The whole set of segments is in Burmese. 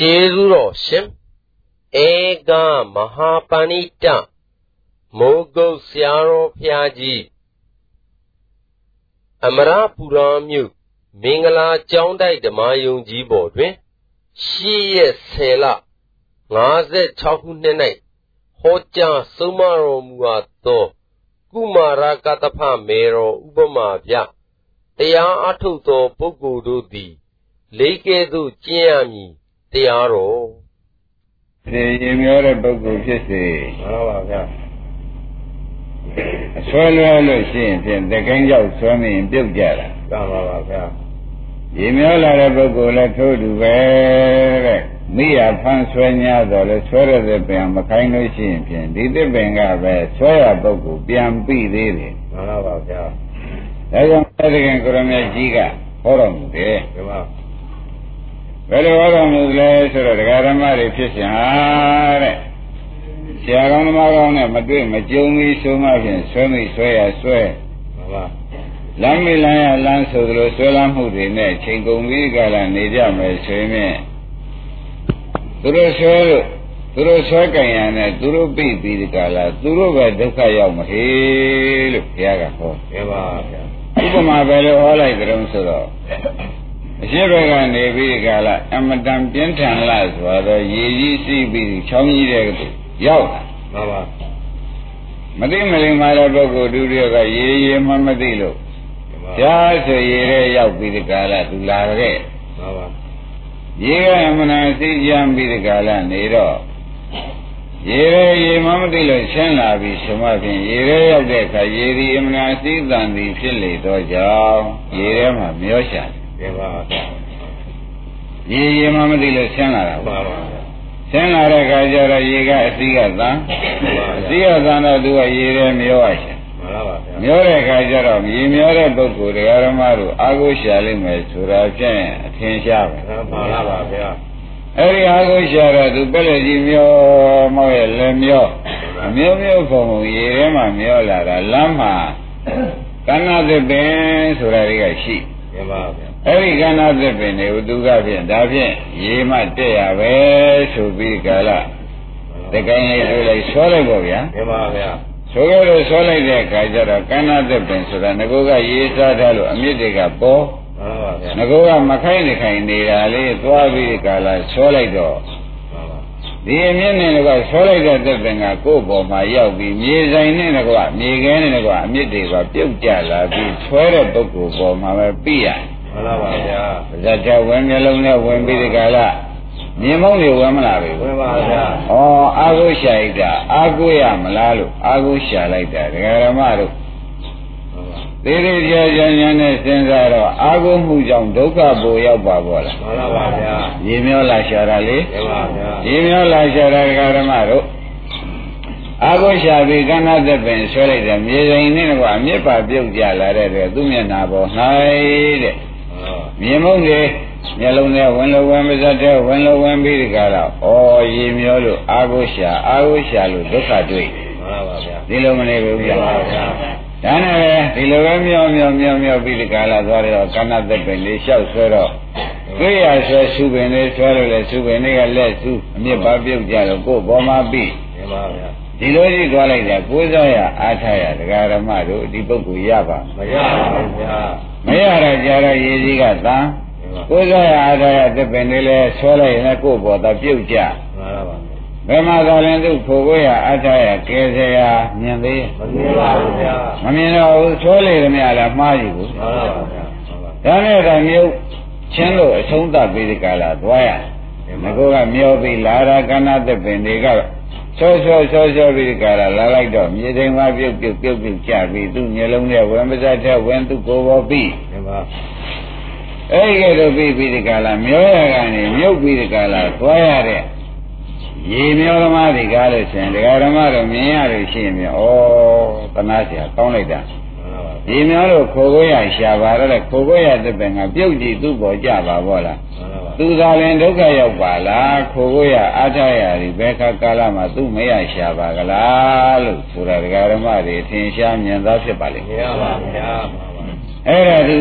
ကျေးဇူးတော်ရှင်ဧကမဟာပဏိတမိုးကုတ်ဆရာတော်ဖျားကြီးအမရပူရာမြို့မင်္ဂလာကျောင်းတိုက်ဓမ္မယုံကြီးပေါ်တွင်ရှိရက်10လ56ခုနှစ်၌ဟောကြားဆုံးမတော်မူအပ်သောကုမာရကတဖမေတော်ဥပမာပြတရားအထုတ်သောပုဂ္ဂိုလ်တို့သည် လေးကဲ့သို့ကျင့်ရမည် တရားတော်ဒီရင်မျောတဲ့ပုဂ္ဂိုလ်ဖြစ်စေမှန်ပါဗျာအဆွဲလွဲလို့ရှိရင်ဖြင့်တကိန်းရောက်ဆွဲနေရင်ပြုတ်ကြတာမှန်ပါပါဗျာရင်မျောလာတဲ့ပုဂ္ဂိုလ်လည်းထိုးတူပဲတဲ့မိရဖန်းဆွဲ냐တော့လဲဆွဲရတဲ့ပင်မခိုင်းလို့ရှိရင်ဖြင့်ဒီတစ်ပင်ကပဲဆွဲရပုဂ္ဂိုလ်ပြန်ပြီးသေးတယ်မှန်ပါပါဗျာဒါကြောင့်တကင်ကိုရမကြီးကဟောတော်မူတယ်မှန်ပါ ဘယ်လိုဟောတော်မူလဲဆိုတော့ဒကာဓမ္မတွေဖြစ်ရှင်ဟာတဲ့ဆရာကောင်းသမားကောင်းနဲ့မတွေ့မကြုံဘူးဆိုမှဖြင့်ဆွဲမိဆွဲရဆွဲမှန်ပါလမ်းမိလမ်းရလမ်းဆိုသလိုဆွဲလမ်းမှုတွေနဲ့ချိန်ကုန်ပြီးကြလာနေကြမယ်ဆိုရင်သူတို့ဆွဲလို့သူတို့ဆွဲကြင်ရနဲ့သူတို့ပြိပြီးဒီကလာသူတို့ပဲဒုက္ခရောက်မဟေလို့ဘုရားကဟောပြပါဗျာဥပမာပဲလို့ဟောလိုက်ကြုံဆိုတော့ အရှိဘက်ကနေပြီးကြလာအမတန်ပြင်းထန်လာဆိုတော့ရေကြီးစီးပြီးချောင်းကြီးတဲ့ရောက်လာမှန်ပါမသိမလင်မာတဲ့ပုဂ္ဂိုလ်ဒုတိယကရေရေမှမသိလို့ရှားဆိုရေထဲရောက်ပြီးဒီကလာသူလာခဲ့မှန်ပါရေကအမှန်တန်သိကြံပြီးဒီကလာနေတော့ရေရဲရေမမသိလို့ရှင်းလာပြီဆိုမှဖြင့်ရေရဲရောက်တဲ့အခါရေဒီအမှန်တန်သိတန်သည်ဖြစ်လေတော့ကြောင့်ရေထဲမှာမျောရှာတယ် ပါရေရေမမသိလို့ရှင်းလာတာပါပါရှင်းလာတဲ့အခါကျတော့ရေကအစီကသံအစီကသံတော့သူကရေထဲမျောရရှာမှန်ပါဗျာမျောတဲ့အခါကျတော့မြေမျောတဲ့ပုဂ္ဂိုလ်တရားဓမ္မတို့အာကိုရှာလိမ့်မယ်ဆိုတာဖြင့်အထင်ရှားပဲမှန်ပါပါဗျာအဲ့ဒီအာကိုရှာတော့သူပက်လက်ကြီးမျောမောရဲ့လည်းမျောအမျိုးမျိုးပုံပုံရေထဲမှာမျောလာတာလမ်းမှာကဏ္ဍသစ်ပင်ဆိုတာတွေကရှိမှန်ပါဗျာ အဲ့ဒီကဏ္ဍသစ်ပင်တွေကိုသူကဖြင့်ဒါဖြင့်ရေမှတက်ရပဲဆိုပြီးကာလတကိုင်းလေးဆိုလိုက်ဆွဲလိုက်ပေါ့ဗျာမှန်ပါဗျာဆိုကြလို့ဆွဲလိုက်တဲ့အခါကျတော့ကဏ္ဍသစ်ပင်ဆိုတာငကောကရေးစားထားလို့အမြင့်တွေကပေါ်မှန်ပါဗျာငကောကမခိုင်းနေခိုင်နေတာလေးသွားပြီးကာလဆွဲလိုက်တော့ဒီအမြင့်နဲ့ကဆွဲလိုက်တဲ့သစ်ပင်ကကိုယ့်ပေါ်မှာရောက်ပြီးမြေဆိုင်နဲ့ကမြေခဲနဲ့ကအမြင့်တွေကပြုတ်ကျလာပြီးဆွဲတဲ့ပုဂ္ဂိုလ်ပေါ်မှာပဲပြီးရ မှန်ပါပါဗျာဇတ်တဲ့ဝင်မျိုးလုံးနဲ့ဝင်ပြီးဒီကာလမြင်မောင်းတွေဝင်မလာပြီဝင်ပါဗျာဩအာဟုရှာလိုက်တာအာကိုရမလားလို့အာကိုရှာလိုက်တာဒကာရမတို့သေးသေးချာချာညာနဲ့စဉ်းစားတော့အာကိုမှုကြောင့်ဒုက္ခပိုရောက်ပါဘောလားမှန်ပါပါဗျာရေမျောလာရှာတာလေမှန်ပါဗျာရေမျောလာရှာတာဒကာရမတို့အာကိုရှာပြီးကဏ္ဍသက်ပင်ဆွဲလိုက်တယ်မြေစိန်နဲ့ကအမြစ်ပါပြုတ်ကြလာတဲ့အတွက်သူ့မျက်နာပေါ်၌တဲ့ မြင်မုံတွေမျက်လုံးနဲ့ဝင်လို့ဝင်ပါစတဲ့ဝင်လို့ဝင်ပြီးဒီကလာဩရေမျောလို့အာဟုရှာအာဟုရှာလို့ဒုက္ခတွေ့မှန်ပါဗျာဒီလိုမနေဘူးဗျာမှန်ပါဗျာဒါနဲ့ပဲဒီလိုပဲမျောမျောမျောမျောပြီးဒီကလာသွားတော့ကဏ္ဍသက်ပင်လေးလျှောက်ဆွဲတော့တွေ့ရဆွဲစုပင်လေးဆွဲလို့လေစုပင်လေးကလက်စုအမြစ်ပါပြုတ်ကြတော့ကိုယ်ပေါ်မှာပြီးမှန်ပါဗျာဒီလိုကြီးသွားလိုက်တာကိုးစားရအားထားရဒကာရမတို့ဒီပုဂ္ဂိုလ်ရပါမရပါဘူးဗျာ မရတော့ကြာတော့ရေကြီးကသံကိုယ်စားရအားထားရတစ်ပင်လေးလဲဆွဲလိုက်ရင်ကိုယ့်ဘောသာပြုတ်ကြမှန်ပါပါဘယ်မှာသာလင်သူခိုကိုရအားထားရကဲစရာမြင်သေးမမြင်ပါဘူးဗျာမမြင်တော့ဘူးဆွဲလိုက်တယ်များလားမှားယူဘူးမှန်ပါပါဗျာဒါနဲ့တော့မြို့ချင်းလို့အဆုံးသတ်ပြီးဒီကလာသွားရငကောကမျောပြီးလာရာကဏ္ဍသစ်ပင်တွေက ဆောဆောဆောဆောပြီးကြတာလာလိုက်တော့မြေတိမ်မှာပြုတ်ပြုတ်ပြုတ်ပြုတ်ကြပြီးသူ့မျိုးလုံးနဲ့ဝင်ပါးတဲ့ဝင်သူ့ကိုယ်ပေါ်ပြီးဒီမှာအဲ့ဒီကတော့ပြီးပြီးဒီကလာမျောရကနေမြုပ်ပြီးဒီကလာသွားရတဲ့ရေမျောဓမ္မတွေကားလို့ရှင်ဒကာဓမ္မတို့မြင်ရလို့ရှိရင်ဩသနာเสียကောင်းလိုက်တာ ရေမျောလို့ခိုကိုရရှာပါတော့ခိုကိုရတဲ့ပင်ကပြုတ်ကြည့်သူ့ပေါ်ကြပါဘောလားသူသာလင်ဒုက္ခရောက်ပါလားခိုကိုရအားထားရသည်ဘယ်ခါကာလမှာသူ့မရရှာပါကလားလို့ဆိုတာဒကာဓမ္မတွေထင်ရှားမြင်သားဖြစ်ပါလိမ့်မယ်။မှန်ပါဗျာ။အဲ့ဒါသူ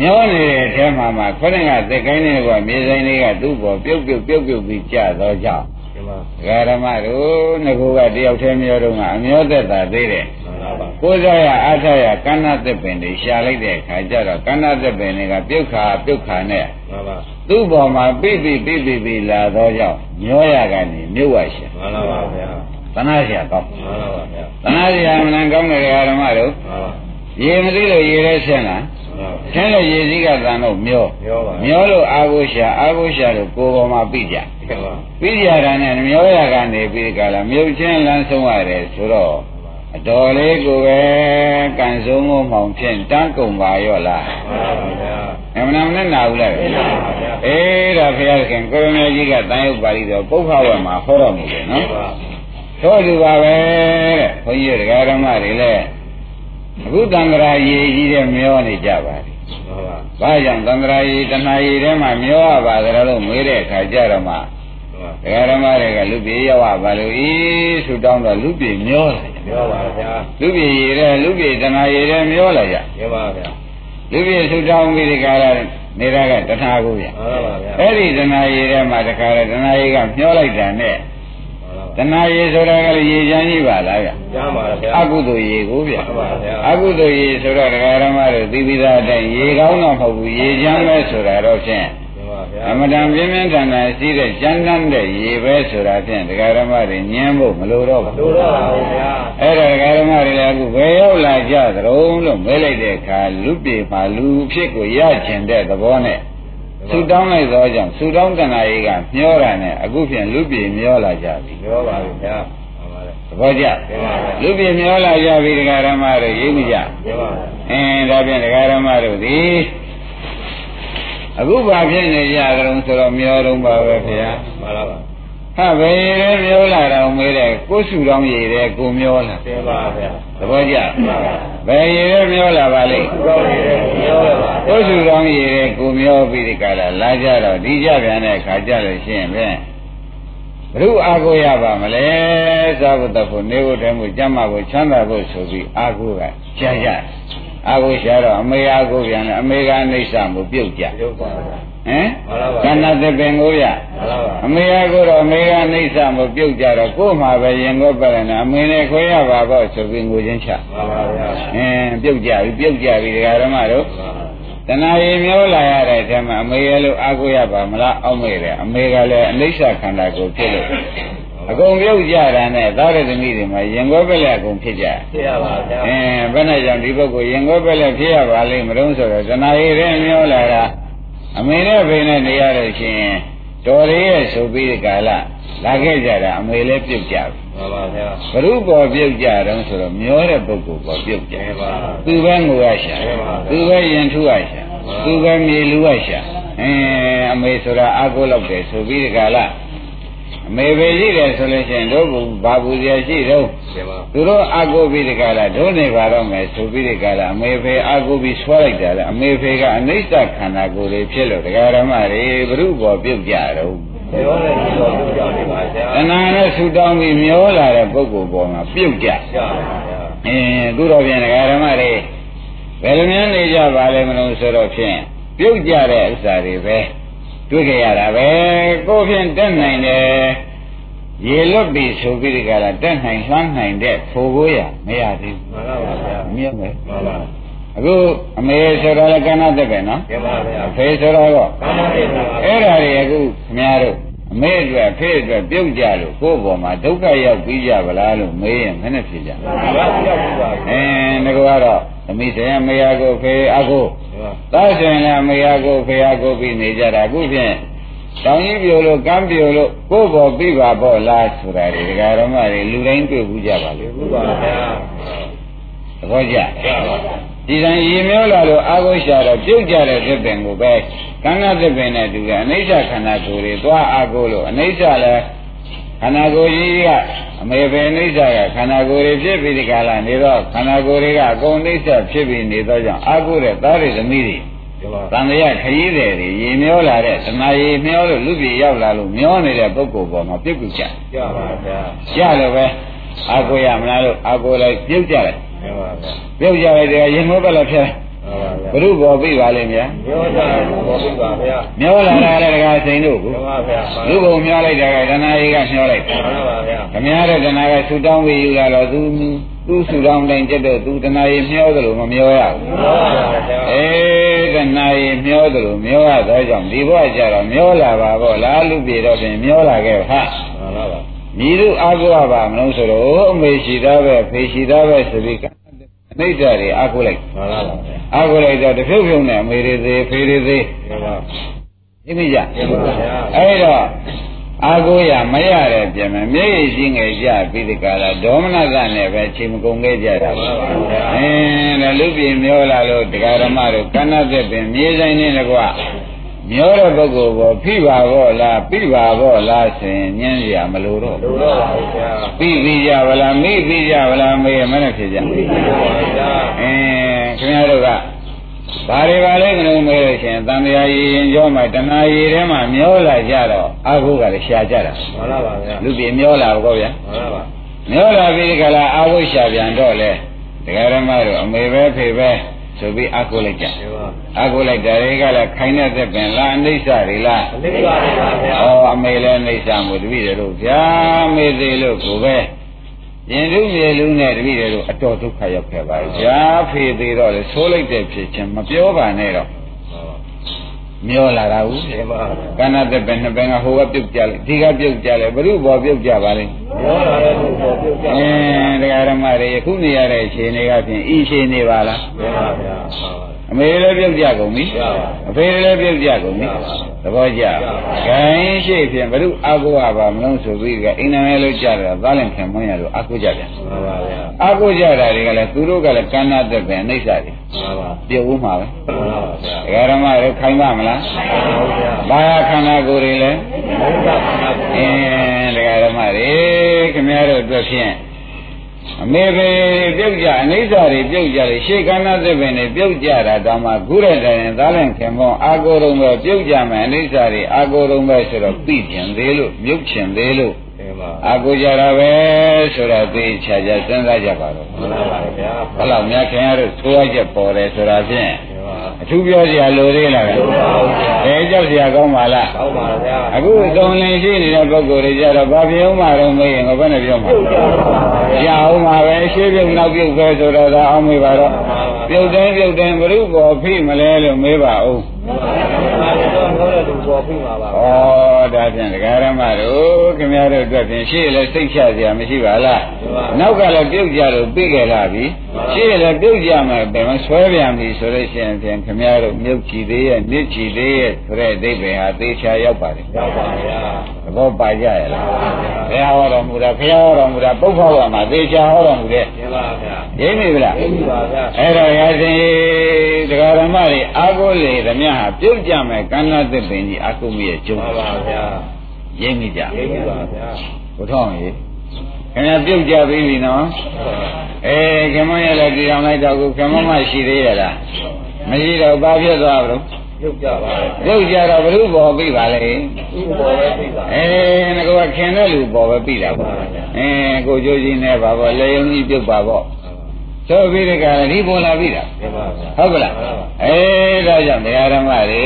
မျောနေတဲ့အထဲမှာမှခொနဲ့ကသက်ကိုင်းနေကမြေဆိုင်တွေကသူ့ပေါ်ပြုတ်ပြုတ်ပြုတ်ပြုတ်ပြီးကြတော့ကြောင့်ဒီမှာဒကာဓမ္မတို့ငကူကတယောက်တည်းမျောတော့ကအမျောသက်တာသေးတယ်မှန်ပါပါ ကိုးစားရအားထားရကန္နာသစ်ပင်တွေရှာလိုက်တဲ့အခါကျတော့ကန္နာသစ်ပင်တွေကပြုတ်ခါပြုတ်ခါနဲ့သူ့ပေါ်မှာပြိပိပြိပိပိလာတော့ကြောင့်ညောရကနေမြုပ်ဝရှာမှန်ပါပါဗျာသနာရကောင်းမှန်ပါပါဗျာသနာရမနကောင်းတဲ့ဓမ္မတို့ရေမသိလို့ရေလဲဆင်းလားဆင်းလို့ရေစည်းကတန်တော့မျောမျောလို့အာဟုရှာအာဟုရှာလို့ကိုယ်ပေါ်မှာပြိကြပြိကြတာနဲ့မျောရကနေပြီးကြလားမြုပ်ချင်းလန်းဆုံးရတယ်ဆိုတော့ အတော်လေးကိုပဲကန်ဆုံးမမောင်ဖြင့်တန်းကုန်ပါရော့လား မှန်ပါဗျာ အမှန်မှန်နဲ့နာဘူးလား မှန်ပါဗျာ အေးဒါဘုရားခင်ကိုရမေကြီးကတန်ရုပ်ပါဠိတော်ပုပ္ဖဝတ်မှာဟောတော်မူတယ် မှန် နော် ပါ သောသူပါပဲတဲ့ဘုန်းကြီးတရားဓမ္မတွေလည်းအခုတန်ត្រာရည်ကြီးတဲ့မျောနေကြပါလေ မှန်ပါ ။ဘာကြောင့်တန်ត្រာရည်တဏှာရည်ထဲမှာမျောရပါကြလို့မေးတဲ့အခါကျတော့မှ မှန်ပါတရားဓမ္မတွေကလူပြေရောက်ပါလို့ဤဆူတောင်းတော့လူပြေမျောလာကြပြောပါဗျာ။လူပြေရည်တဲ့လူပြေတဏှာရည်တဲ့မျောလာကြပြောပါဗျာ။လူပြေဆူတောင်းပြီးဒီကရနေတာကတဏှာကိုဗျ။မှန်ပါဗျာအဲ့ဒီတဏှာရည်ထဲမှာတခါလေတဏှာရည်ကမျောလိုက်တာနဲ့မှန်ပါတဏှာရည်ဆိုတာကလည်းရည်ချမ်းကြီးပါလားဗျကျမ်းပါဗျာအကုသိုလ်ရည်ကိုဗျမှန်ပါဗျာအကုသိုလ်ရည်ဆိုတော့ဒကာရမတို့သိပြီးသားအတိုင်းရေကောင်းတော့မဟုတ်ဘူးရေချမ်းပဲဆိုတာတော့ဖြင့်မှန်ပါဗျာ အမတန်ပြင်းပြင်းထန်ထန်ရှိတဲ့ကျမ်းတမ်းတဲ့ရေပဲဆိုတာဖြင့်ဒကာရမတွေညင်းဖို့မလိုတော့ဘူးတို့တော့ပါဗျာအဲ့ဒါဒကာရမတွေလည်းအခုဘယ်ရောက်လာကြသရုံလို့မဲလိုက်တဲ့အခါလူပြေမှာလူဖြစ်ကိုရကျင်တဲ့သဘောနဲ့ဆူတောင်းလိုက်သောကြောင့်ဆူတောင်းတဏှာကြီးကမျောတာနဲ့အခုဖြင့်လူပြေမျောလာကြပြီပြောပါဗျာမှန်ပါလေသဘောကျပြောပါဗျာလူပြေမျောလာကြပြီဒကာရမတွေရေးမိကြပြောပါဗျာအင်းဒါဖြင့်ဒကာရမတို့သည် အခုဘာဖြစ်နေကြကြုံဆိုတော့မျောတော့ပါပဲခင်ဗျာမှန်ပါပါဟာဘယ်ရဲမျောလာတော့မေးတယ်ကိုယ်စုတော်ရည်တယ်ကိုမျောလာပြောပါဗျာသဘောကျဘယ်ရည်ရဲမျောလာပါလိမ့်ကောင်းနေတယ်ပြောပါကိုယ်စုတော်ရည်တယ်ကိုမျောပြီးဒီကလာလာကြတော့ဒီကြပြန်တဲ့ခါကြလို့ရှိရင်ဖြင့်ဘုရုအာကိုရပါမလဲသာဝတ္တဖို့နေဖို့တည်းမှုကျမ်းမာဖို့ချမ်းသာဖို့ဆိုပြီးအာကိုကကြာကြ အာကိုရှာတော့အမေအာကိုပြန်တယ်အမေကအနိစ္စမှုပြုတ်ကြပြောပါဗျာဟမ်ကဏ္ဍသပင်ကိုဗျမှန်ပါပါအမေကကိုတော့အမေကနှိမ့်စမပြုတ်ကြတော့ကို့မှာပဲရင်ကိုပတ်တယ်နဲ့အမေနဲ့ခွဲရပါပေါ့ဆိုပြီးငိုချင်းချမှန်ပါဗျာအင်းပြုတ်ကြပြီပြုတ်ကြပြီဒကာဓမ္မတို့တဏှာရည်မျိုးလာရတဲ့အထက်မှာအမေရဲ့လို့အားကိုးရပါမလားအောက်မေတယ်အမေကလည်းအနိစ္စခန္ဓာကိုဖြစ်လို့ အကုန်ပြုတ်ကြတာနဲ့သာရသမီးတွေမှာရင်ကိုပဲလည်းအကုန်ဖြစ်ကြဖြစ်ရပါဗျာအင်းဘယ်နဲ့ကြောင့်ဒီပုဂ္ဂိုလ်ရင်ကိုပဲလည်းဖြစ်ရပါလိမ့်မလို့ဆိုတော့တဏှာရည်တဲ့မျိုးလာတာအမေနဲ့ဖေနဲ့နေရလို့ရှိရင်တော်ရရဲ့ဆိုပြီးဒီကာလလာခဲ့ကြတာအမေလည်းပြုတ်ကြပြီမှန်ပါဗျာဘ ᱹ ပေါ်ပြုတ်ကြတော့ဆိုတော့မျောတဲ့ပုဂ္ဂိုလ်ပေါ်ပြုတ်ကြပြောပါသူပဲငိုရရှာသူပဲရင်ထုရရှာသူပဲမြေလူရရှာအင်းအမေဆိုတာအာကိုလောက်တယ်ဆိုပြီးဒီကာလ အမေပဲရှိတယ်ဆိုလို့ရှိရင်တို့ကဘာဘူးရရှိတော့ပြောပါသူတို့အာကိုပြီးဒီကာလတို့နေပါတော့မယ်ဆိုပြီးဒီကာလအမေဖေအာကိုပြီးဆွဲလိုက်တာလေအမေဖေကအနိစ္စခန္ဓာကိုယ်လေးဖြစ်လို့ဒကာရမတွေဘ ᱹ ပေါ်ပြုတ်ကြတော့ပြောတယ်ဒီလိုပြောကြပါဗျာတဏှာနဲ့ဆူတောင်းပြီးမျောလာတဲ့ပုဂ္ဂိုလ်ပေါ်မှာပြုတ်ကြကြပါဗျာအင်းသူတော်ပြန်ဒကာဓမ္မတွေဘယ်လိုများနေကြပါလဲမလို့ဆိုတော့ဖြင့်ပြုတ်ကြတဲ့ဥစ္စာတွေပဲ တွေ့ကြရတာပဲကိုယ်ဖြင့်တက်နိုင်တယ်ရေလွတ်ပြီဆိုပြီးဒီကလာတက်နိုင်လှမ်းနိုင်တဲ့ဖိုးကိုရမရသေးမှန်ပါဗျာဘူးမြတ်မယ်မှန်ပါအခုအမေဆိုတော့လည်းကဏ္ဍတက်ပဲနော်ပြောပါဗျာအဖေဆိုတော့တော့ဘာမှမဖြစ်ပါဘူးအဲ့ဒါတွေအခုခင်ဗျားတို့အမေအတွက်ဖေအတွက်ပြုတ်ကြလို့ကိုယ့်ဘောမှာဒုက္ခရောက်ပြီးကြဗလားလို့မေးရင်မနဲ့ဖြစ်ကြဘာပြောက်ပါအင်းငါကတော့သမီးဆိုင်မေယာကိုဖေအကိုဗျာ သားဆိုင်လည်းမေယာကိုဖေအကိုပြီးနေကြတာအခုဖြင့်တောင်ကြီးပြိုလို့ကမ်းပြိုလို့ကိုယ့်ဘောပြီးပါပေါ့လားဆိုတာဒီဒကာရမတွေလူတိုင်းတွေ့ဘူးကြပါလေဘုရားဗျာသဘောကျကြပါဒီတန်ရေမျောလာလို့အာဟုရှာတော့ပြုတ်ကြတဲ့သစ်ပင်ကိုပဲကံကသစ်ပင်နဲ့တူတယ်အနိစ္စခန္ဓာကိုယ်တွေသွားအာဟုလို့အနိစ္စလည်း ခန္ဓာကိုယ်ကြီးကအမေပဲအနိစ္စကခန္ဓာကိုယ်တွေဖြစ်ပြီးဒီကလာနေတော့ခန္ဓာကိုယ်တွေကအကုန်အနိစ္စဖြစ်ပြီးနေတော့ကြောင့်အာဟုတဲ့သားတွေသမီးတွေပြောပါတန်တရားခရီးတယ်တွေရေမျောလာတဲ့သမာရေမျောလို့လူပြည်ရောက်လာလို့မျောနေတဲ့ပုဂ္ဂိုလ်ပေါ်မှာပြုတ်ပြုတ်ကြကြပါဗျာကြလို့ပဲအာဟုရမလားလို့အာဟုလိုက်ပြုတ်ကြတယ်ပြောပါဗျာပြုတ်ကြလိုက်တယ်ရင်မိုးပဲလည်းဖြဲမ ဘုရုဘောပြပါလိမ့်ဗျာပြောတာပေါ်ပြီပါဗျာမျောလာတာလည်းတကားစိန်တို့ကိုမှန်ပါဗျာလူဘုံမျောလိုက်တာကဒနာကြီးကမျောလိုက်တာမှန်ပါဗျာခမရတဲ့ဒနာကဆူတောင်းပြီးယူလာတော့သူသူဆူတောင်းတိုင်းကျတော့သူဒနာကြီးမျောသလိုမမျောရဘူးမှန်ပါဗျာအေးဒနာကြီးမျောသလိုမျောရသောကြောင့်ဒီဘဝကျတော့မျောလာပါပေါ့လားလူပြေတော့ပြင်မျောလာခဲ့ဟာမှန်ပါဗျာညီတို့အာကိုရပါမလို့ဆိုတော့အမေရှိသားပဲဖေရှိသားပဲဆိုပြီးကအ နိစ္စတွေအာကိုလိုက်မှန်ပါဗျာအာကိုလိုက်တော့တဖြုတ်ဖြုတ်နဲ့အမေတွေသေးဖေတွေသေးမှန်ပါသိမိကြမှန်ပါဗျာအဲ့တော့အာကိုရမရတဲ့ပြင်မဲ့မျက်ရည်ရှိငယ်ကြပြီးဒီကလာဒေါမနသနဲ့ပဲချိန်မကုန်ခဲ့ကြတာပါအင်းလည်းလူပြည်မျောလာလို့တရားဓမ္မတို့ကဏ္ဍသက်ပင်မြေဆိုင်နေတကွ မျောတဲ့ပုဂ္ဂိုလ်ကိုဖိပါဘောလားပြပါဘောလားဆိုရင်ညင်းရမလို့တော့လူတော့ပါဗျာပြီးပြီးကြဗလားမေ့ပြီးကြဗလားမေ့မနဲ့ဖြစ်ကြမှန်ပါဗျာအင်းခင်ဗျားတို့ကဘာတွေပါလဲမလို့မေးလို့ရှိရင်တန်တရားရည်ရင်ကြောမှတဏှာရည်ထဲမှာမျောလာကြတော့အာဟုကလည်းရှာကြတာမှန်ပါဗျာလူပြေမျောလာဘောဗျာမှန်ပါမျောလာပြီးဒီကလာအာဟုရှာပြန်တော့လေတရားဓမ္မတို့အမေပဲဖေပဲ ဆိုပြီးအာဟုလိုက်ကြမှန်ပါအာဟုလိုက်တာတွေကလည်းခိုင်းတဲ့သက်ပင်လားအနိစ္စတွေလားအနိစ္စပါဗျာဩအမေလည်းအိဋ္ဌာမှုတပည့်တွေတို့ဗျာမေသေးလို့ကိုပဲရင်ထုမြေလူနဲ့တပည့်တွေတို့အတော်ဒုက္ခရောက်ခဲ့ပါရဲ့ဗျာဖေသေးတော့လေဆိုးလိုက်တဲ့ဖြစ်ချင်းမပြောပါနဲ့တော့ မျောလာတာဘူးမှန်ပါဗျာကဏ္ဍသက်ပဲနှစ်ဘင်ကဟိုကပြုတ်ကြလေဒီကပြုတ်ကြလေဘုရုဘောပြုတ်ကြပါလိမ့်ပြောတာလည်းသူပေါ်ပြုတ်ကြအင်းတရားဓမ္မတွေယခုနေရတဲ့အခြေအနေကဖြင့်ဤအခြေအနေပါလားမှန်ပါဗျာအမေလည်းပြုတ်ကြကုန်ပြီအဖေလည်းပြုတ်ကြကုန်ပြီသ ဘောကျခိုင်းရှိဖြင့်ဘုရုအာကိုပါမလို့ဆိုပြီးကအိမ်နာလို့ကြတယ်သားလင်ခင်မွန်းရလို့အာကိုကြပြန်မှန်ပါဗျာအာကိုကြတာတွေကလည်းသူတို့ကလည်းကဏ္ဍသက်ပဲအိဋ္ဌာတွေမှန်ပါပြုတ်ဦးမှာပဲမှန်ပါဗျာတရားဓမ္မတွေခိုင်းပါမလားဟုတ်ဗျာဘာခန္ဓာကိုယ်တွေလဲဘုရားခန္ဓာအင်းတရားဓမ္မတွေခင်ဗျားတို့အတွက်ဖြင့် အမေပဲပြုတ်ကြအနိစ္စတွေပြုတ်ကြတယ်ရှေးကဏ္ဍသစ်ပင်တွေပြုတ်ကြတာတောင်မှခုရတဲ့ရင်သားလင်ခင်မောအာကိုယ်ရုံပဲပြုတ်ကြမယ်အနိစ္စတွေအာကိုယ်ရုံပဲဆိုတော့ပြီးကျင်သေးလို့မြုပ်ချင်သေးလို့မှန်ပါအာကိုကြတာပဲဆိုတော့သိချာချာစဉ်းစားကြပါတော့မှန်ပါဗျာဘယ်လောက်များခင်ဗျားတို့သိုးရချက်ပေါ်တယ်ဆိုတာဖြင့်မှန်ပါ အထူးပြောစရာလိုသေးလားဗျအဲကြောက်စရာကောင်းပါလားဟောပါဗျာအခုသုံးလင်ရှိနေတဲ့ပုဂ္ဂိုလ်တွေကြတော့ဘာပြောမှတော့မေးရင်ဘယ်နဲ့ပြောမှာရအောင်ပါပဲရှင်းပြုတ်နောက်ပြုတ်ပဲဆိုတော့ဒါအောင်မေးပါတော့ပြုတ်တိုင်းပြုတ်တိုင်းဘုရုဘောဖိမလဲလို့မေးပါဦးမှန် ပါတော့ပြောတဲ့သူပေါ်ပြီပါပါဩဒါဖြင့်ဒကာရမတို့ခင်ဗျားတို့အတွက်ဖြင့်ရှေ့လည်းစိတ်ချစရာမရှိပါလားနောက်ကလည်းပြုတ်ကြလို့ပြီးကြလာပြီရှေ့လည်းပြုတ်ကြမယ်ဘယ်မှာဆွဲပြန်ပြီဆိုလို့ရှိရင်ဖြင့်ခင်ဗျားတို့မြုပ်ကြည့်သေးရဲ့နစ်ကြည့်သေးရဲ့ဆိုတဲ့အဓိပ္ပာယ်ဟာသေချာရောက်ပါတယ်ရောက်ပါဗျာသဘောပါကြရလားဘယ်ဟောတော်မူတာဘုရားဟောတော်မူတာပုပ္ပဝါမှာသေချာဟောတော်မူတဲ့မှန်ပါဗျာရင်းပြီလားသိပြီပါဗျာအဲ့တော့ရရှင်တရားဓမ္မတွေအာကိုလေဓမြဟာပြုတ်ကြမယ်ကန္နာသစ်ပင်ကြီးအာကိုမရဲ့ကျုံမှန်ပါဗျာရင်းပြီကြသိပြီပါဗျာဘုထောင်းရေခင်ဗျာပြုတ်ကြပြီပြီနော်အဲခင်မရဲ့လည်းကြည်အောင်လိုက်တော့ခုခင်မမရှိသေးရလားမရှိတော့ဘာဖြစ်သွားဘူးပြုတ်ကြပါလေပြုတ်ကြတော့ဘုရုဘောပြီပါလေသူ့ပေါ်ပဲသိပါအဲငါကခင်တဲ့လူပေါ်ပဲပြီတာပေါ့အဲကိုကျိုးကြီးနဲ့ပါပေါ့လေယုံကြီးပြုတ်ပါပေါ့ ဆိုပြီးတဲ့ကလည်းဒီပေါ်လာပြီတာမှန်ပါဗျာဟုတ်ကလားအဲဒါကြောင့်တရားဓမ္မတွေ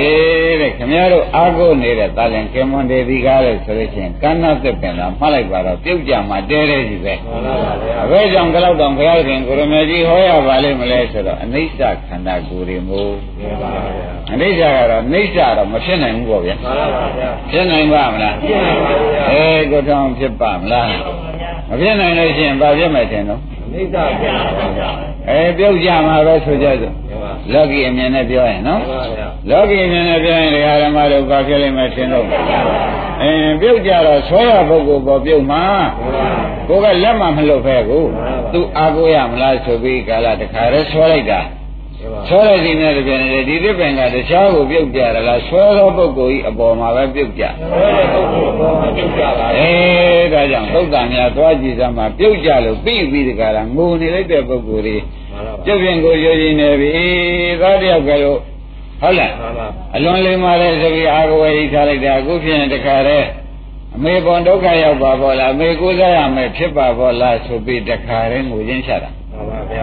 တဲ့ခင်ဗျားတို့အာကိုနေတဲ့တာလင်ကင်မွန်ဒေဒီကားတဲ့ဆိုလို့ချင်းကန္နာသက်ပင်လာမှတ်လိုက်ပါတော့ပြုတ်ကြမှာတဲတဲကြီးပဲမှန်ပါဗျာအဘယ်ကြောင့်ကြောက်တောင်ဘုရားခင်ကိုရမေကြီးဟောရပါလိမ့်မလဲဆိုတော့အနိစ္စခန္ဓာကိုယ်တွေမို့မှန်ပါဗျာအနိစ္စကတော့နိစ္စတော့မဖြစ်နိုင်ဘူးပေါ့ဗျာမှန်ပါဗျာဖြစ်နိုင်ပါမလားဖြစ်နိုင်ပါဗျာအဲကိုထောင်ဖြစ်ပါမလားမဖြစ်နိုင်လို့ရှိရင်ဘာဖြစ်မယ်ထင်တော့ နိစ္စပြန်ပါဗျာအဲပြုတ်ကြမှာပဲဆိုကြစို့မှန်ပါလောကီအမြင်နဲ့ပြောရင်နော်မှန်ပါဗျာလောကီအမြင်နဲ့ပြောရင်ဒကာဓမ္မတို့ဘာဖြစ်လိမ့်မယ်ထင်တော့အင်းပြုတ်ကြတော့ဆွဲရပုဂ္ဂိုလ်ပေါ်ပြုတ်မှာကိုကလက်မှမလှုပ်ဖဲကိုသူအာကိုရမလားဆိုပြီးကာလတခါတည်းဆွဲလိုက်တာ ဆွဲလိုက်ခြင်းနဲ့တပြန်နေဒီသစ်ပင်ကတခြားကိုပြုတ်ကြရလားဆွဲသောပုဂ္ဂိုလ်ဤအပေါ်မှာပဲပြုတ်ကြဘယ်လိုပုဂ္ဂိုလ်ပေါ်မှာပြုတ်ကြပါလဲအေးဒါကြောင့်သုတ်တန်များသွားကြည့်စမ်းမှာပြုတ်ကြလို့ပြီးပြီးတကလားငိုနေလိုက်တဲ့ပုဂ္ဂိုလ်တွေမှန်ပါပြုတ်ပြင်ကိုရိုးရင်းနေပြီသားတယောက်ကလို့ဟုတ်လားမှန်ပါအလွန်လေးမာတဲ့ဆိုပြီးအာဂဝေဤထားလိုက်တာအခုဖြစ်ရင်တခါတည်းအမေပေါ်ဒုက္ခရောက်ပါဘောလားအမေကိုးစားရမယ်ဖြစ်ပါဘောလားဆိုပြီးတခါတည်းငိုရင်းချတာမှ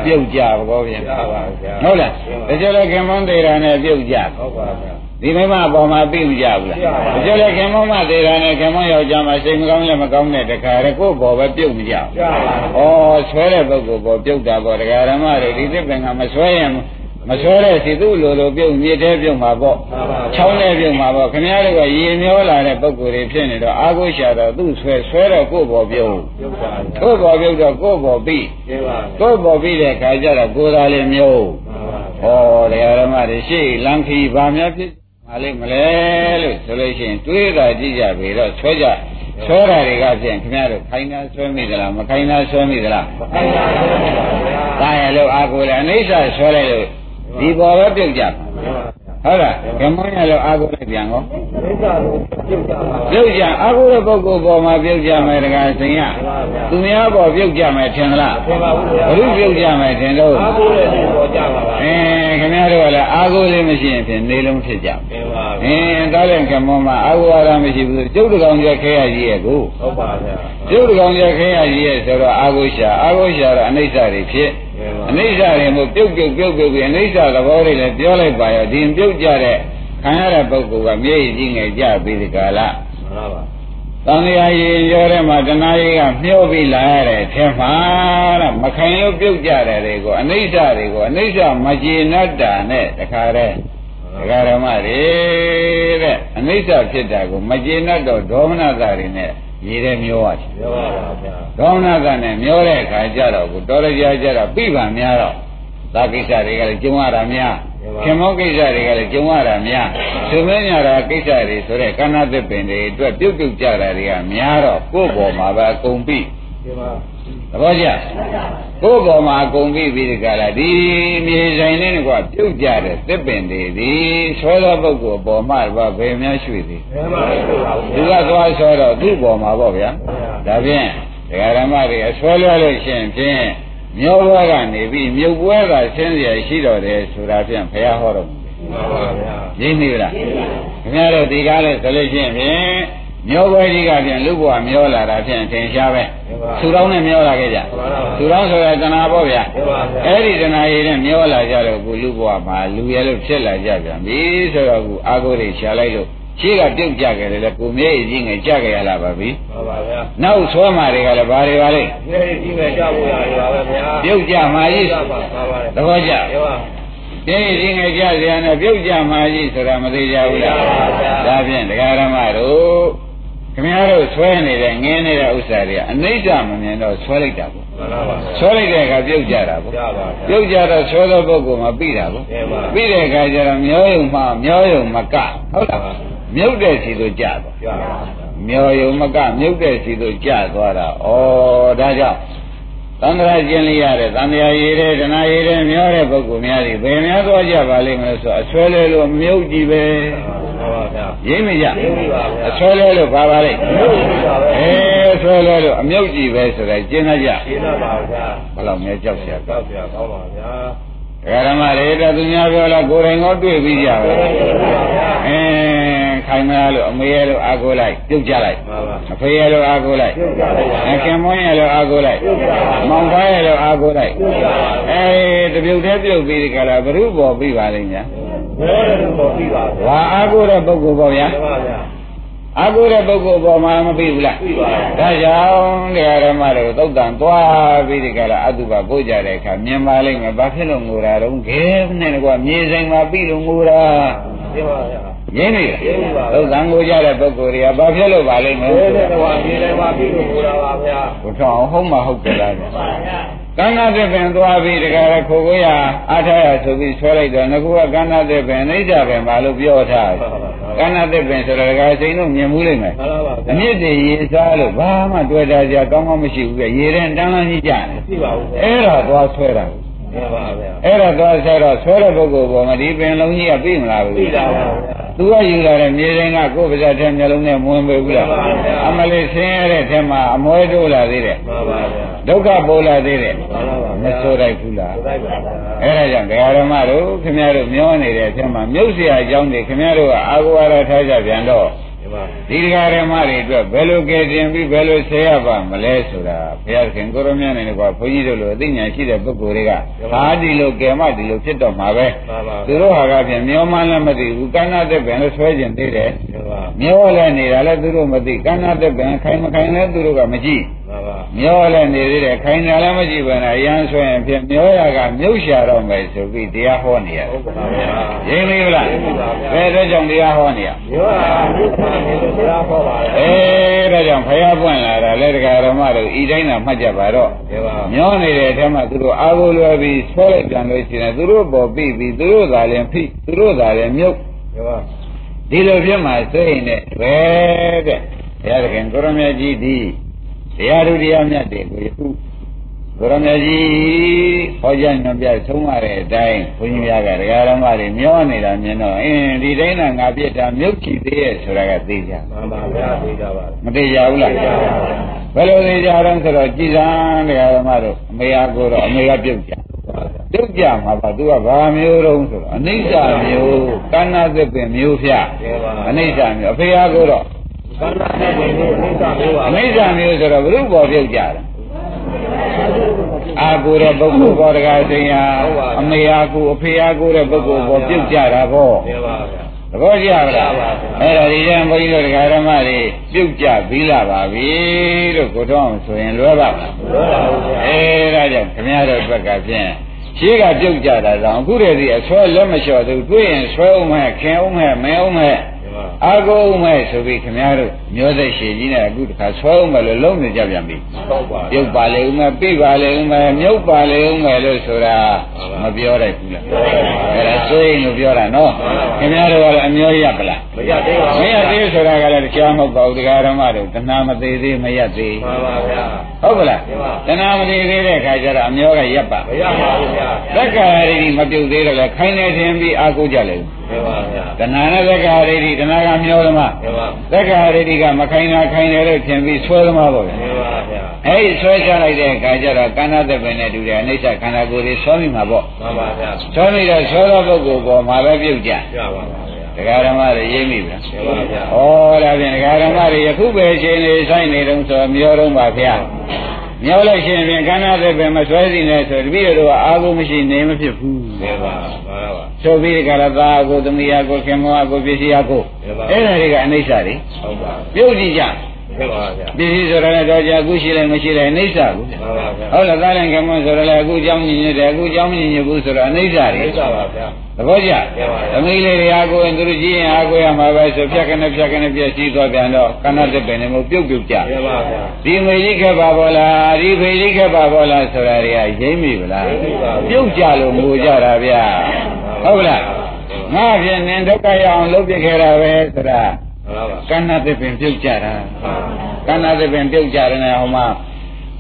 ပြုတ်ကြဘောဗျာပါပါဗျာဟုတ်လားတချို့လည်းခင်မွန်းသေးတာနဲ့ပြုတ်ကြဟုတ်ပါဗျာဒီမိမအပေါ်မှာပြီးမကြဘူးလားတချို့လည်းခင်မွန်းမသေးတာနဲ့ခင်မွန်းယောက်ျားမှာစိတ်မကောင်းလည်းမကောင်းတဲ့တခါရကိုယ့်ဘောပဲပြုတ်မကြဘူးကြာပါဩဆွဲတဲ့ပုဂ္ဂိုလ်ပေါ်ပြုတ်တာပေါ့တရားဓမ္မတွေဒီသစ်ပင်ကမဆွဲရင် မဆွဲတဲ့စီသူ့လိုလိုပြုတ်မြေတဲပြုတ်မှာပေါ့ပါပါချောင်းနဲ့ပြုတ်မှာပေါ့ခင်ဗျားတို့ကရေမျောလာတဲ့ပုဂ္ဂိုလ်တွေဖြစ်နေတော့အာကိုရှာတော့သူ့ဆွဲဆွဲတော့ကိုယ့်ဘောပြုတ်ပြုတ်ပါဗျာကိုယ့်ဘောပြုတ်တော့ကိုယ့်ဘောပြီးကျေပါဗျာကိုယ့်ဘောပြီးတဲ့ခါကျတော့ကိုယ်သာလေးမျိုးပါပါဗျာဩတရားဓမ္မတွေရှေ့လမ်းခီဘာများဖြစ်မလေးမလဲလို့ဆိုလို့ရှိရင်တွေးတာကြည့်ကြပြီတော့ဆွဲကြဆွဲတာတွေကဖြင့်ခင်ဗျားတို့ခိုင်းတာဆွဲမိသလားမခိုင်းတာဆွဲမိသလားခိုင်းပါဗျာတာရလို့အာကိုလည်းအနိစ္စဆွဲလိုက်လို့ ဒီဘောပဲပြုတ်ကြမှာဟုတ်လားကမွန်းရလို့အာကိုလည်းပြန်ကောမိစ္ဆာကိုပြုတ်ကြပါဗျာပြုတ်ကြအာကိုတဲ့ပုဂ္ဂိုလ်ပေါ်မှာပြုတ်ကြမယ်တကားစင်ရသူများပေါ်ပြုတ်ကြမယ်ထင်လားသင်ပါဘူးဗျာဘုရုပြုတ်ကြမယ်ထင်လို့အားကိုးတဲ့ဒီပေါ်ကြပါပါအင်းခင်ဗျားတို့ကလည်းအာကိုလေးမရှိရင်ဖြင့်နေလုံးဖြစ်ကြသင်ပါအင်းတားတဲ့ကမွန်းမှာအာကိုရမရှိဘူးကျုပ်တကောင်ကြခဲရကြီးရဲ့ကိုဟုတ်ပါဗျာကျုပ်တကောင်ကြခဲရကြီးရဲ့ဆိုတော့အာကိုရှာအာကိုရှာတော့အနိစ္စတွေဖြစ် အနိစ္စတွေမို့ပြုတ်ပြုတ်ပြုတ်ပြုတ်ပြီးအနိစ္စသဘောတွေလည်းပြောလိုက်ပါရောဒီပြုတ်ကြတဲ့ခံရတဲ့ပုဂ္ဂိုလ်ကမျက်ရည်ကြီးငယ်ကြပြီးဒီကလာမှန်ပါတန်လျာရည်ရောထဲမှာတဏှာကြီးကမျောပြီးလာရတဲ့အထက်မှာတဲ့မခိုင်လို့ပြုတ်ကြတယ်တွေကိုအနိစ္စတွေကိုအနိစ္စမကျေနပ်တာနဲ့တခါတည်းဒကာဓမ္မတွေတဲ့အနိစ္စဖြစ်တာကိုမကျေနပ်တော့ဒေါမနတာတွေနဲ့ ရေထဲမျောရတယ်ပြောပါပါဗျာဒေါမနတာနဲ့မျောတဲ့အခါကျတော့ကိုတော်ရကြကြတော့ပြိပံများတော့သာကိစ္စတွေကလည်းကျုံရတာများခင်မောကိစ္စတွေကလည်းကျုံရတာများသူမင်းညာတာကိစ္စတွေဆိုတဲ့ကဏ္ဍသစ်ပင်တွေအတွက်ပြုတ်ပြုတ်ကြတာတွေကများတော့ကိုယ့်ဘောမှာပဲအကုန်ပြီဒီမှာ သဘောကျကိုယ့်ဘောမှာအကုန်ပြီပြီးဒီကလာဒီမြေဆိုင်လေးကပြုတ်ကြတဲ့သစ်ပင်တွေဒီဆွဲသောပုဂ္ဂိုလ်ပေါ်မှာဘာဘယ်များရွှေ့သေးဘယ်မှာပြုတ်ပါဘူးသူကသွားဆွဲတော့သူ့ပေါ်မှာပေါ့ဗျာဒါဖြင့်ဒကာဓမ္မတွေအဆွဲလွှဲလို့ရှိရင်ဖြင့်မျိုးဘွဲကနေပြီးမြုပ်ဘွဲကဆင်းရရှိတော်တယ်ဆိုတာဖြင့်ဘုရားဟောတော်မူတယ်မှန်ပါဗျာရင်းနေလားခင်ဗျားတို့ဒီကားလဲဆိုလို့ရှိရင်ဖြင့် မျိုးဘွဲကြီးကဖြင့်လူဘဝမျောလာတာဖြင့်ထင်ရှားပဲသူတော်နဲ့မျောလာခဲ့ကြသူတော်ဆိုတာတဏှာပေါ့ဗျာအဲ့ဒီတဏှာရည်နဲ့မျောလာကြတော့ကိုလူဘဝမှာလူရဲလို့ဖြစ်လာကြပြန်ပြီဆိုတော့ကိုအာကိုတွေရှာလိုက်လို့ရှေ့ကပြုတ်ကြခဲ့တယ်လေကိုမြဲကြီးငယ်ကြခဲ့ရလားပါပြီမှန်ပါဗျာနောက်ဆွဲမာတွေကလည်းဘာတွေပါလဲဒီနေ့ဒီမဲ့ကြဖို့ရတယ်ပါပဲဗျာပြုတ်ကြမှာကြီးကြပါပါပါသဘောကျပြောပါပြင်းရင်ငယ်ကြစရာနဲ့ပြုတ်ကြမှာကြီးဆိုတာမသေးကြဘူးလားဒါဖြင့်ဒကာရမတို့ ခင်ဗျားတို့ဆွဲနေတဲ့ငင်းနေတဲ့ဥစ္စာတွေကအနိစ္စမမြင်တော့ဆွဲလိုက်တာပေါ့မှန်ပါပါဆွဲလိုက်တဲ့အခါပြုတ်ကြတာပေါ့ကြပါဗျာပြုတ်ကြတော့ဆွဲသောပုဂ္ဂိုလ်မှာပြီးတာပေါ့ကဲပါပြီးတဲ့အခါကျတော့မျောယုံမှမျောယုံမကဟုတ်လားမြုပ်တဲ့စီတို့ကြတော့ကြပါမျောယုံမကမြုပ်တဲ့စီတို့ကြသွားတာဩဒါကြောင့် သံဃာကျင်လျရတဲ့သံဃာရည်တဲ့ဒနာရည်တဲ့မျောတဲ့ပုဂ္ဂိုလ်များတွေဘယ်များသွားကြပါလိမ့်မလဲဆိုအဆွဲလဲလို့မြုပ်ကြည့်ပဲရင်းမကြအဆွဲလဲလို့ပါပါလိမ့်အဲဆွဲလဲလို့အမြုပ်ကြည့်ပဲဆိုတော့ကျင်းလိုက်ကြကျင်းပါပါဘုရားဘယ်လောက်များကြောက်ရပါ့ဗျာကောင်းပါဗျာ ဓမ္မတွေတော့သူများပြောလားကိုယ်တိုင်ကောတွေ့ပြီးကြပဲအဲခိုင်မလားလို့အမေရဲ့လို့အာကိုလိုက်ပြုတ်ကြလိုက်မှန်ပါအဖေရဲ့လို့အာကိုလိုက်ပြုတ်ကြလိုက်ပါအခင်မွန်းရဲ့လို့အာကိုလိုက်မောင်သားရဲ့လို့အာကိုလိုက်အဲတပြုတ်တည်းပြုတ်ပြီးဒီကလာဘ ᱹ ဘောပြီးပါလိမ့်ညာဘယ်လိုပေါ်ပြီပါဗျာဝါအာကိုတဲ့ပုဂ္ဂိုလ်ပေါ့ဗျာမှန်ပါဗျာ အာကိုတဲ့ပုဂ္ဂိုလ်ပေါ်မှာမပြီးဘူးလားပြီးပါဗျာဒါကြောင့်တရားဓမ္မတို့သုတ်တန်သွားပြီးဒီကလာအတုပပို့ကြတဲ့အခါမြင်ပါလိမ့်မယ်ဘာဖြစ်လို့ငိုတာတော့ခဲနဲ့ကွာမြေဆိုင်မှာပြီးလို့ငိုတာရှင်းပါဗျာရင်းနေရင်းပါသုတ်တန်ငိုကြတဲ့ပုဂ္ဂိုလ်တွေကဘာဖြစ်လို့ပါလိမ့်မယ်ဘယ်နဲ့တော့ဒီလည်းပါပြီလို့ပြောတာပါဗျာဘုထောင်ဟုတ်မှဟုတ်ကြလားပါဗျာကန္နာသစ်ပင်သွားပြီးတခါရခိုကိုရအားထားရဆိုပြီးဆွဲလိုက်တော့ငကူကကန္နာသစ်ပင်အိဋ္ဌပင်ဘာလို့ပြောထားလဲ ကန္နာသစ်ပင်ဆိုတော့တခါစိန်တို့မြင်မှုလိမ့်မယ်မှန်ပါပါအမြင့်တွေရေစားလို့ဘာမှတွေ့တာကြကောင်းကောင်းမရှိဘူးကရေရင်တန်းလန်းကြီးကြတယ်ရှိပါဘူးဗျာအဲ့ဒါသွားဆွဲတာကိုမှန်ပါဗျာ အဲ့ဒါသွားဆွဲတော့ဆွဲတဲ့ပုဂ္ဂိုလ်ပေါ်မှာဒီပင်လုံးကြီးကပြီးမလားဘူး ပြီးတာပါဗျာ သူကယူလာတဲ့မြေရင်ကကိုယ်ပါးစပ်ထဲမျက်လုံးနဲ့မဝင်ပေဘူးလား မှန်ပါဗျာ အမလေးဆင်းရတဲ့ထဲမှာအမွဲတိုးလာသေးတယ် မှန်ပါဗျာ ဒုက္ခပေါ်လာသေးတယ် မှန်ပါပါ မဆိုးလိုက်ဘူးလား ဆိုလိုက်ပါဗျာ အဲ့ဒါကြောင့်ဒကာရမတို့ခင်ဗျားတို့မျောနေတဲ့အချိန်မှာမြုပ်เสียအကြောင်းတွေခင်ဗျားတို့ကအာဂဝါရထားကြပြန်တော့ ပါဒီတရားဓမ္မတွေအတွက်ဘယ်လိုကယ်တင်ပြီးဘယ်လိုဆဲရပါမလဲဆိုတာဘုရားခင်ကိုရမမြတ်နဲ့ကွာဘုန်းကြီးတို့လိုအသိဉာဏ်ရှိတဲ့ပုဂ္ဂိုလ်တွေကဟာဒီလိုကယ်မဒီလိုဖြစ်တော့မှာပဲပါပါသူတို့ဟာကဖြင့်မျောမှန်းလည်းမသိဘူးကဏ္ဍသက်ပင်လည်းဆွဲကျင်သေးတယ်ပါမျောလည်းနေတာလည်းသူတို့မသိကဏ္ဍသက်ပင်ခိုင်မခိုင်လည်းသူတို့ကမကြည့်ပါပါ မျောလည်းနေသေးတယ်ခိုင်တယ်လည်းမကြည့်ဘဲနဲ့အရန်ဆွဲရင်ဖြင့်မျောရကမြုပ်ရှာတော့မယ်ဆိုပြီးတရားဟောနေရတယ်ဟုတ်ပါဗျာရင်းလေးလားဘယ်အတွက်ကြောင့်တရားဟောနေရရောတာမြစ်ခံနေလို့တရားဟောပါလေအဲဒါကြောင့်ဖယားပွင့်လာတာလက်တကာဓမ္မတို့ဤတိုင်းသာမှတ်ကြပါတော့ဒီပါမျောနေတဲ့အထက်မှာသူတို့အာဟုလွယ်ပြီးဆွဲလိုက်ပြန်လို့ရှိရင်သူတို့ပေါ်ပြီးပြီးသူတို့သာလည်းဖိသူတို့သာလည်းမြုပ်ဒီပါဒီလိုဖြစ်မှစိတ်နဲ့ပဲတဲ့ဘုရားသခင်ကိုရမကြီးဒီ တရားသူတရားမြတ်တွေကိုယခုကိုရမကြီးဟောကြားညွှန်ပြဆုံးမတဲ့အတိုင်းဘုန်းကြီးများကတရားဓမ္မတွေမျောနေတာမြင်တော့အင်းဒီတိုင်းကငါပြစ်တာမြုပ်ချီသေးရဲ့ဆိုတာကသိကြမှန်ပါဗျာသိကြပါမသိကြဘူးလားဘယ်လိုသိကြတော့ဆိုတော့ကြည်စံတရားဓမ္မတို့အမေအားကိုတော့အမေကပြုတ်ကြပြုတ်ကြမှာပါသူကဘာမျိုးတုံးဆိုတော့အနိစ္စမျိုးကဏ္ဍသစ်ပင်မျိုးဖြတ်ဒီပါအနိစ္စမျိုးအဖေအားကိုတော့ ကန္နာတဲ့ဝင်ကိုအိဋ္ဌမျိုးပါအနိစ္စမျိုးဆိုတော့ဘုရုပေါ်ပြုတ်ကြတယ်အာကိုတဲ့ပုဂ္ဂိုလ်ပေါ်တကားသိညာအမေအားကိုအဖေအားကိုတဲ့ပုဂ္ဂိုလ်ပေါ်ပြုတ်ကြတာပေါ့ဒီပါဗျာသဘောကျပါလားအဲ့ဒါဒီကျန်ဘုန်းကြီးတို့တရားဓမ္မတွေပြုတ်ကြပြီးလာပါပြီလို့ကိုတော့ဆိုရင်လွယ်ပါမလားလောပါဘူးဗျာအဲဒါကြောင့်ခင်ဗျားတို့ဘက်ကဖြင့်ရှင်းကပြုတ်ကြတာတောင်အခုတည်းဒီအဆွဲလက်မလျှော်သေးဘူးတွေ့ရင်ဆွဲအောင်မဲ့ခင်အောင်မဲ့မဲအောင်မဲ့ဒီပါ အာကိုအောင်မဲ့ဆိုပြီးခင်ဗျားတို့မျိုးသက်ရှည်ကြီးနဲ့အခုတခါဆွဲအောင်မဲ့လို့လုံးနေကြပြန်ပြီဟုတ်ပါပြုတ်ပါလေဦးမဲ့ပြိပါလေဦးမဲ့မြုပ်ပါလေဦးမဲ့လို့ဆိုတာမပြောတတ်ဘူးလားအဲ့ဒါဆိုရင်လို့ပြောတာနော်ခင်ဗျားတို့ကလည်းအမျိုးရပလားမရသေးပါမဘူးရသေးဆိုတာကလည်းကြားမဟုတ်ပါဘူးတရားဓမ္မတို့တဏှာမသေးသေးမရသေးမှန်ပါဗျာဟုတ်ကလားတဏှာမသေးသေးတဲ့ခါကျတော့အမျိုးကရပ်ပါမရပါဘူးဗျာသက္ကာရိတိမပြုတ်သေးတော့လေခိုင်းနေခြင်းပြီးအာကိုကြလေ ဒီပါဗျာတဏှာနဲ့သက္ကာရိတိတဏှာကမျောသမားဒီပါသက္ကာရိတိကမခိုင်းတာခိုင်းတယ်လို့ထင်ပြီးဆွဲသမားပေါ့ဗျာဒီပါဗျာအဲ့ဒီဆွဲချလိုက်တဲ့အခါကျတော့ကန္နာသက်ပင်နဲ့တူတယ်အိဋ္ဌခန္ဓာကိုယ်တွေဆွဲမိမှာပေါ့မှန်ပါဗျာဆွဲမိတော့ဆွဲသောပုဂ္ဂိုလ်ပေါ်မှာပဲပြုတ်ကြရပါပါဗျာတရားဓမ္မတွေရေးမိဗျာဒီပါဗျာဩဒါဖြင့်တရားဓမ္မတွေယခုပဲအချိန်လေးဆိုင်နေတုံးဆိုမျောတော့ပါဗျာ မျောလို့ရှိရင်ဖြင့်ကန္နာသက်ပင်မဆွဲစီနဲ့ဆိုတပည့်တော်ကအာဟုမရှိနေမဖြစ်ဘူးဒီပါမှန်ပါပါဆိုပြီးကြရတာကိုသမီးယာကိုခင်မောကိုပစ္စည်းယာကိုအဲ့ဒါတွေကအနိစ္စတွေဟုတ်ပါပြုတ်ကြည့်ကြ ဒီပါဗျာပစ္စည်းဆိုရတဲ့တော့ကြာအခုရှိလိုက်မရှိလိုက်အိဋ္ဌကိုမှန်ပါဗျာဟုတ်လားသားလည်းကမွန်းဆိုရလဲအခုကြောင်းညင်ညစ်တယ်အခုကြောင်းညင်ညစ်ဘူးဆိုတော့အိဋ္ဌတွေသိကြပါဗျာသဘောကျသမီးလေးတွေအားကိုရင်သူတို့ကြည့်ရင်အားကိုရမှာပဲဆိုဖြတ်ကနေဖြတ်ကနေပြည့်စည်သွားပြန်တော့ကဏ္ဍတစ်ပင်နဲ့မပြုတ်ပြုတ်ကြဒီပါဗျာဒီမေကြီးခက်ပါဘောလားဒီဖေကြီးခက်ပါဘောလားဆိုတာတွေကရိမ့်မိဗလားပြုတ်ကြလို့ငိုကြတာဗျာဟုတ်လားငါဖြင့်နင်ဒုက္ခရအောင်လုပ်ပြခဲ့တာပဲဆိုတာ မှန်ပါပါကဏ္ဍတစ်ပင်ပြုတ်ကြတာကဏ္ဍတစ်ပင်ပြုတ်ကြတယ်နဲ့ဟိုမှာ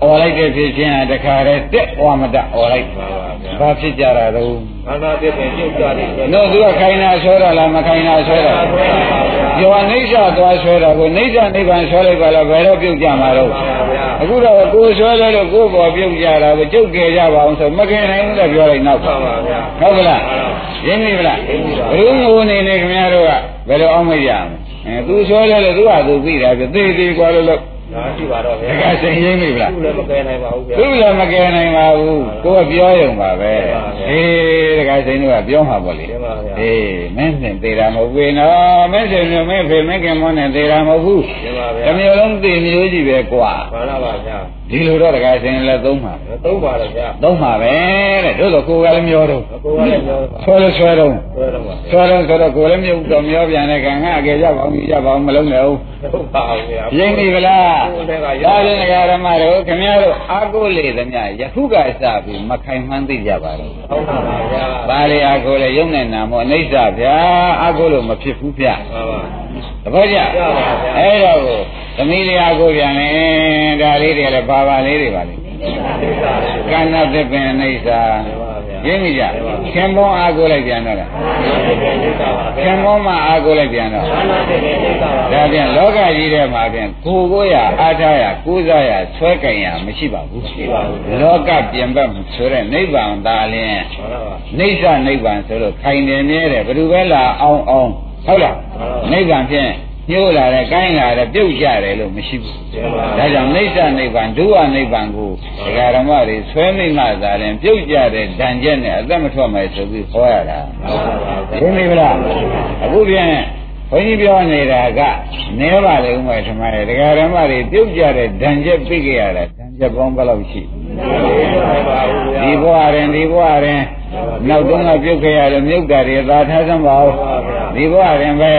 អော်လိုက်တဲ့ဖြစ်ချင်းဟာတခါတည်းတက်ဝါမတអော်လိုက်မှန်ပါဗျာဘာဖြစ်ကြတာတော့ခန္ဓာပြည့်စုံပြုတ်ကြတယ်တို့သူကခိုင်းတာဆွဲတာလားမခိုင်းတာဆွဲတာကျော်အိဋ္ဌသွားဆွဲတာကိုအိဋ္ဌနိဗ္ဗာန်ဆွဲလိုက်ပါလားဘယ်တော့ပြုတ်ကြမှာတော့အခုတော့ကိုယ်ဆွဲလဲလို့ကိုယ်ပေါ်ပြုတ်ကြတာကိုကျုပ်ကြကြပါအောင်ဆိုမခင်နိုင်ဘူးလို့ပြောလိုက်နောက်မှန်ပါဗျာဟုတ်ကလားရင်းပြီဗလားဘယ်လိုငိုနေနေခင်ဗျားတို့ကဘယ်လိုအောင်မရမလဲ အဲသူဆွဲလဲလို့သူကသူပြီးတာပြသေးသေးกว่าလို့လို့ ဒါရှိပါတော့ဗျာ တကယ်စိန်ရင်းပြီဗလား သူ့လည်းမကယ်နိုင်ပါဘူးဗျာ သူလည်းမကယ်နိုင်ပါဘူးကိုယ်ကပြောရုံပါပဲအေးတကယ်စိန်တို့ကပြောမှာပေါ့လေ ဒီပါဗျာ အေးမင်းစင်သေးတာမဟုတ်ဘူးနော်မင်းစင်မျိုးမင်းဖေမင်းခင်မောနဲ့သေးတာမဟုတ်ဘူး ဒီပါဗျာ တစ်မျိုးလုံးသေမျိုးကြီးပဲကွာ မှန်ပါပါဗျာ ဒီလိုတော့တကယ်စိန်လည်းသုံးပါပဲသုံးပါတော့ဗျာသုံးပါပဲတဲ့တို့တော့ကိုယ်ကလည်းမျောတော့ကိုယ်ကလည်းပြောဆွဲလို့ဆွဲတော့ဆွဲတော့ပါဆွဲတော့ဆိုတော့ကိုယ်လည်းမြုပ်တော့မျောပြန်တဲ့ကံကအကယ်ရပါအောင်ရပါအောင်မလုံးနဲ့ဦးဟုတ်ပါဘူးဗျာရင်းပြီဗလားကိုယ်တည်းကရဒါဖြင့်ဒကာရမတို့ခင်ဗျားတို့အာကိုလေသမျှယခုကစပြီးမခိုင်မှန်းသိကြပါတော့ဟုတ်ပါပါဗျာဘာလေအာကိုလေယုံနဲ့နာမောအိဋ္ဌဗျာအာကိုလို့မဖြစ်ဘူးဗျမှန်ပါတပ ည့်ကြရပါဗျာအဲ့တော့ကိုသမီးလေးအာကိုပြန်လေဒါလေးတွေလည်းဘာပါလေးတွေပါလေသိတာလေကဏ္ဍသစ်ပင်အိဋ္ဌမှန်ပါဗျာရင်းပြီကြခင်မောအာကိုလိုက်ပြန်တော့လားသိတာပါဗျာခင်မောမှအာကိုလိုက်ပြန်တော့ခန္ဓာပြည့်စုံသိတာပါဒါပြန်လောကကြီးထဲမှာပြန်ကိုယ်ကိုယ်ရအားထားရကိုးစားရဆွဲကင်ရမရှိပါဘူးရှိပါဘူးဗျာလောကပြင်ပဆိုတဲ့နိဗ္ဗာန်သာလျှင်မှန်ပါပါနိစ္စနိဗ္ဗာန်ဆိုလို့ခိုင်တယ်မြဲတယ်ဘယ်သူပဲလာအောင်အောင် ဟုတ်လားနိဗ္ဗာန်ဖြင့်ညှိုးလာတယ်ကိုင်းလာတယ်ပြုတ်ကြတယ်လို့မရှိဘူးဒါကြောင့်နိစ္စနိဗ္ဗာန်ဒုဝနိဗ္ဗာန်ကိုဒကာဓမ္မတွေဆွဲမိမှသာရင်ပြုတ်ကြတဲ့ဓာန်ချက်နဲ့အသက်မထွက်မယ်ဆိုပြီးဟောရတာရှင်းပြီလားအခုပြန်ဘုန်းကြီးပြောနေတာကနေပါလေဥမဲ့ဓမ္မတွေဒကာဓမ္မတွေပြုတ်ကြတဲ့ဓာန်ချက်ပြိကြရတာဓာန်ချက်ပေါင်းဘယ်လောက်ရှိ ဒီဘဝရင်ဒီဘဝရင်နောက်တုန်းကပြုတ်ခဲ့ရတဲ့မြုပ်တာတွေသာထားစမ်းပါဦးဒီဘဝရင်ပဲ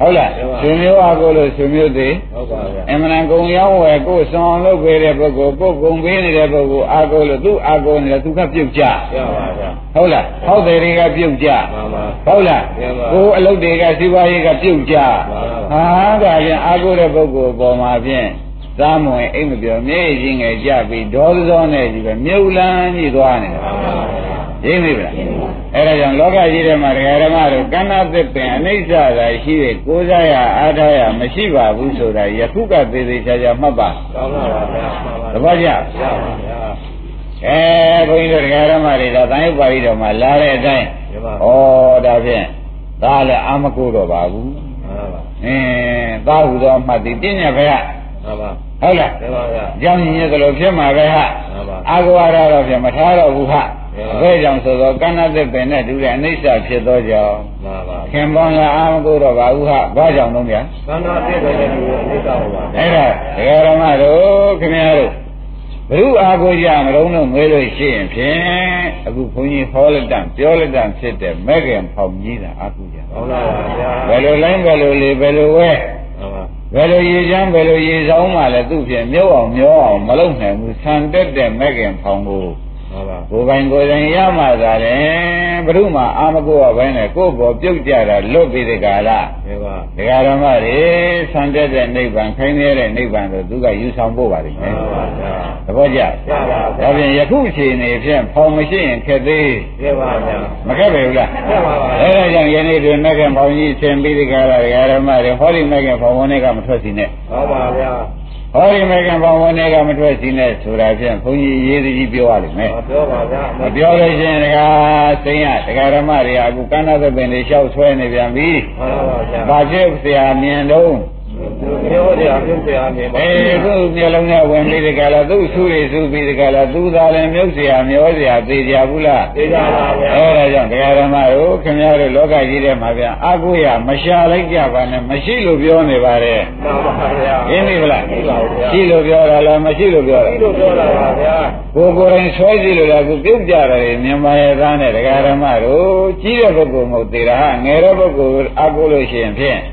ဟုတ်လားဆွေမျိုးအကိုလို့ဆွေမျိုးသေးဟုတ်ပါဗျာအမှန်တန်ကုံရောက်ဝယ်ကိုယ်ဆောင်လုပ်ပေးတဲ့ပုဂ္ဂိုလ်ကိုယ်ကုံပေးနေတဲ့ပုဂ္ဂိုလ်အာကိုလို့သူ့အာကိုနဲ့သူကပြုတ်ကြရပါဗျာဟုတ်လားဟောက်တယ်တွေကပြုတ်ကြမှန်ပါဟုတ်လားမှန်ပါကိုယ်အလုပ်တွေကစီးပွားရေးကပြုတ်ကြမှန်ပါဟာဒါပြန်အာကိုတဲ့ပုဂ္ဂိုလ်ပေါ်မှာဖြင့် သားမဝင်အိမ်မပြောမျက်ရည်ချင်းငယ်ကြပြီးဒေါသစောနဲ့ကြီးပဲမြုပ်လန်းကြီးသွားနေတာရင်းပြီဗျာအဲ့ဒါကြောင့်လောကကြီးထဲမှာဒကာဓမ္မတို့ကဏ္ဍသစ်ပင်အနိစ္စသာရှိတဲ့ကိုးစားရအားထားရမရှိပါဘူးဆိုတာယခုကသေးသေးချာချာမှတ်ပါကောင်းပါပါဗျာမှန်ပါသဘောကျရပါဗျာအဲဘုန်းကြီးတို့ဒကာဓမ္မတွေဒါတန်ရုပ်ပါဠိတော်မှာလာတဲ့အတိုင်းရပါဩဒါဖြင့်ဒါလည်းအာမကိုတော့ပါဘူးမှန်ပါအင်းသာဟုသောအမှတ်ဒီပညာပဲဟမှန်ပါ ဟုတ်လားရပါဗျာကြောင်းညင်သလိုဖြစ်မှာပဲဟာမှန်ပါအာဂဝါရတော့ဖြင့်မထားတော့ဘူးဟာမှန်ပါအဘဲကြောင့်ဆိုတော့ကဏ္ဍသစ်ပင်နဲ့တူတဲ့အနိစ္စဖြစ်သောကြောင့်မှန်ပါခင်ပေါင်းလားအာမကိုတော့ပါဘူးဟာဘာကြောင့်လုံးဗျာသန္တာပြည့်တဲ့လူကိုအနိစ္စဟောပါဗျာအဲ့ဒါဒကာရမတို့ခင်ဗျားတို့ဘုရုအာကိုကြမလုံးလို့ငွေလို့ရှိရင်ဖြင့်အခုခွန်ကြီးဟောလက်တံပြောလက်တံဖြစ်တဲ့မဲခင်ဖောင်ကြီးတာအာကိုကြကောင်းပါပါဗျာဘယ်လိုလိုင်းဘယ်လိုလေဘယ်လိုဝဲမှန်ပါ ဘယ်လိုရေချမ်းဘယ်လိုရေဆောင်မှလည်းသူ့ဖြင့်မြုပ်အောင်မျောအောင်မလုပ်နိုင်ဘူးဆန်တက်တဲ့မဲခင်ဖောင်ကို မှန်ပါကိုယ်ပိုင်ကိုယ်တိုင်ရမှသာတယ်ဘုရုမှာအာမကိုရဘဲနဲ့ကိုယ့်ဘောပြုတ်ကြတာလွတ်ပြီးတဲ့ကာလရပါဒကာရမတွေဆန်တက်တဲ့နိဗ္ဗာန်ခိုင်းနေတဲ့နိဗ္ဗာန်ကိုသူကယူဆောင်ဖို့ပါလိမ့်မှမယ်န်ပါဗျာသဘောကျရပါဗျာဒါဖြင့်ယခုအချိန်နေဖြင့်ဖောင်မရှိရင်ခက်သေးရပါဗျာမခက်ပဲဘူးလားရပါပါအဲဒါကြောင့်ယနေ့တွင်မက္ကံဖောင်ကြီးဆင်ပြီးဒီကရဒကာရမတွေဟောဒီမက္ကံဖောင်ဝင်တွေကမထွက်စီနဲ့ဟောပါဗျာ ဟောဒီမက္ကံဖောင်ဝင်တွေကမထွက်စီနဲ့ဆိုတာဖြင့်ဘုန်းကြီးရေးသည်ကြီးပြောရလိမ့်မယ်ဟောပြောပါဗျာမပြောလို့ရှိရင်ဒကာစိမ့်ရဒကာရမတွေကအခုကန္နာသပင်တွေလျှောက်ဆွဲနေပြန်ပြီမှန်ပါဗျာဘာဖြစ်ဆရာမြင်တော့ ပြောကြရပြုတ်ကြရမြင်ပါ အေးသူ့မျိုးလုံးနဲ့ဝင်ပြီးဒီကလာသူ့ဆူရီဆူပြီးဒီကလာသူသာလည်းမြုပ်เสียမျောเสียသေးကြဘူးလား သိကြပါဗျာ အဲဒါကြောင့်တရားဓမ္မတို့ခင်ဗျားတို့လောကကြီးထဲမှာဗျာအကုရမရှာလိုက်ကြပါနဲ့မရှိလို့ပြောနေပါတယ် မှန်ပါဗျာ ရင်းပြီဗလား သိပါဗျာ ရှိလို့ပြောတာလားမရှိလို့ပြောတာ ဒီလိုပြောတာပါဗျာ ကိုယ်ကိုယ်တိုင်ဆွဲကြည့်လို့လားသူပြုတ်ကြတယ်မြန်မာရဲ့သားနဲ့တရားဓမ္မတို့ကြီးတဲ့ပုဂ္ဂိုလ်မဟုတ်သေးတာဟာငယ်တဲ့ပုဂ္ဂိုလ်အကုလို့ရှိရင်ဖြင့် ဒီပါ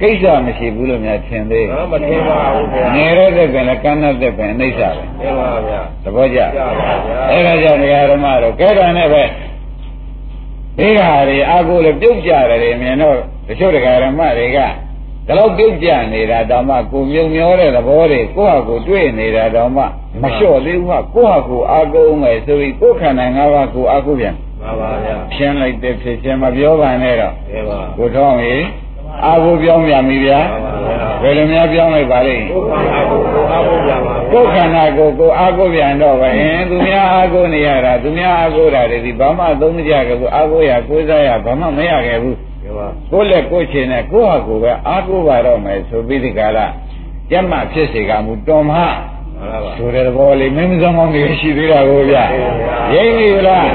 ကိစ္စမရှိဘူးလို့များထင်သေးဘာမထင်ပါဘူးဗျာငယ်တဲ့သက်ပင်လည်းကမ်းတဲ့သက်ပင်အနှိမ့်စားပဲဒီပါဗျာသဘောကျရပါဗျာအဲ့ဒါကြောင့်တရားဓမ္မတို့ကဲတာနဲ့ပဲဒီဟာတွေအာကိုလည်းပြုတ်ကြတယ်မြင်တော့တချို့တရားဓမ္မတွေကဒါတော့ပြုတ်ကြနေတာတော့မှကိုမြုံမျောတဲ့သဘောတွေကိုယ့်ဟာကိုတွေ့နေတာတော့မှမလျှော့သေးဘူးကကိုယ့်ဟာကိုအာကိုမယ်ဆိုပြီးကိုယ်ခန္ဓာ၅ပါးကိုအာကိုပြန်မှန်ပါဗျာရှင်းလိုက်တဲ့ဖြစ်ချင်းမပြောပါနဲ့တော့ဒီပါကိုထောင်းရေ အာကိုပြောင်းပြန်ပြီဗျာမှန်ပါဗျာဘယ်လိုများပြောင်းလိုက်ပါလိမ့်ကိုယ်ခန္ဓာကိုယ်ကိုအားကိုးကြပါကိုယ်ခန္ဓာကိုယ်ကိုအားကိုးပြန်တော့ပဲအင်းသူများအားကိုးနေရတာသူများအားကိုးတာတွေဒီဘာမှသုံးမကြခဲ့ဘူးအားကိုးရကိုးစားရဘာမှမရခဲ့ဘူးဒီပါကိုယ်လက်ကိုယ်ချင်နဲ့ကိုယ့်ဟာကိုယ်ပဲအားကိုးပါတော့မယ်ဆိုပြီးဒီကလာကျက်မှဖြစ်စေကမူတော်မမှန်ပါပါဆိုတဲ့သဘောလေးမင်းမစောင်းကောင်းတွေရှိသေးတာကိုဗျရိမ့်ပြီလား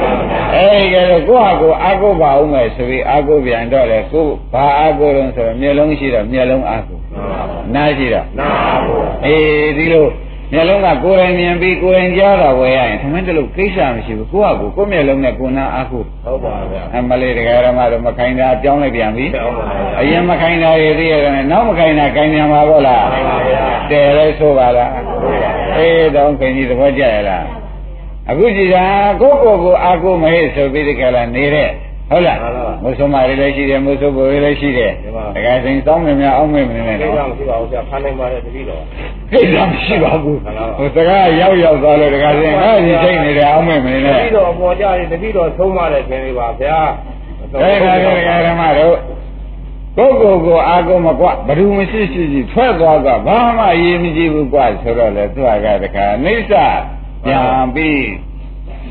အဲဒီကဲတော့ကိုယ့်ဟာကိုယ်အားကိုးပါအောင်မယ်ဆိုပြီးအားကိုးပြန်တော့လေကိုယ်ဘာအားကိုးလို့ဆိုတော့မျက်လုံးရှိတော့မျက်လုံးအားကိုးမှန်ပါပါနားရှိတော့နာကိုအေးဒီလိုမျက်လုံးကကိုယ်တိုင်မြင်ပြီးကိုယ်တိုင်ကြားတာဝယ်ရရင်သမင်းတလို့ကိစ္စမရှိဘူးကိုယ့်ဟာကိုယ်ကိုယ်မျက်လုံးနဲ့ကိုယ်နာအားကိုဟုတ်ပါဗျာအမလေးတရားဓမ္မတို့မခိုင်းတာပြောင်းလိုက်ပြန်ပြီဟုတ်ပါဗျာအရင်မခိုင်းတာတွေသိရတယ်နောက်မခိုင်းတာခိုင်းပြန်ပါဘောလားမှန်ပါဗျာတဲလဲဆိုပါလားအေးတော့ခင်ကြီးသဘောကျရလား အခုကြည်သာကိုယ့်ကိုယ်ကိုအားကိုမဟဲ့ဆိုပြီးဒီကလာနေတဲ့ဟုတ်လားမုဆုမတွေလည်းရှိတယ်မုဆုဘိုတွေလည်းရှိတယ်တကယ်စိန်စောင်းမြများအောင်မင်းမနေနဲ့သိနော်ကြမရှိပါဘူးဗျာဖမ်းနိုင်ပါတဲ့တတိတော်ကိစ္စမရှိပါဘူးဟိုစကားရောက်ရောက်သွားလို့တခါချင်းဟာဒီစိတ်နေတယ်အောင်မဲ့မနေတနဲ့တိတော်အပေါ်ကြရင်တတိတော်သုံးပါတဲ့ခြင်းလေးပါဗျာဒါခါချင်းဓမ္မတို့ကိုယ့်ကိုယ်ကိုအာကုမကွဘယ်သူမရှိရှိရှိထွက်သွားကဘာမှအရေးမကြီးဘူးကွဆိုတော့လေသူကတခါအိဋ္ဌ ပြန်ပြီး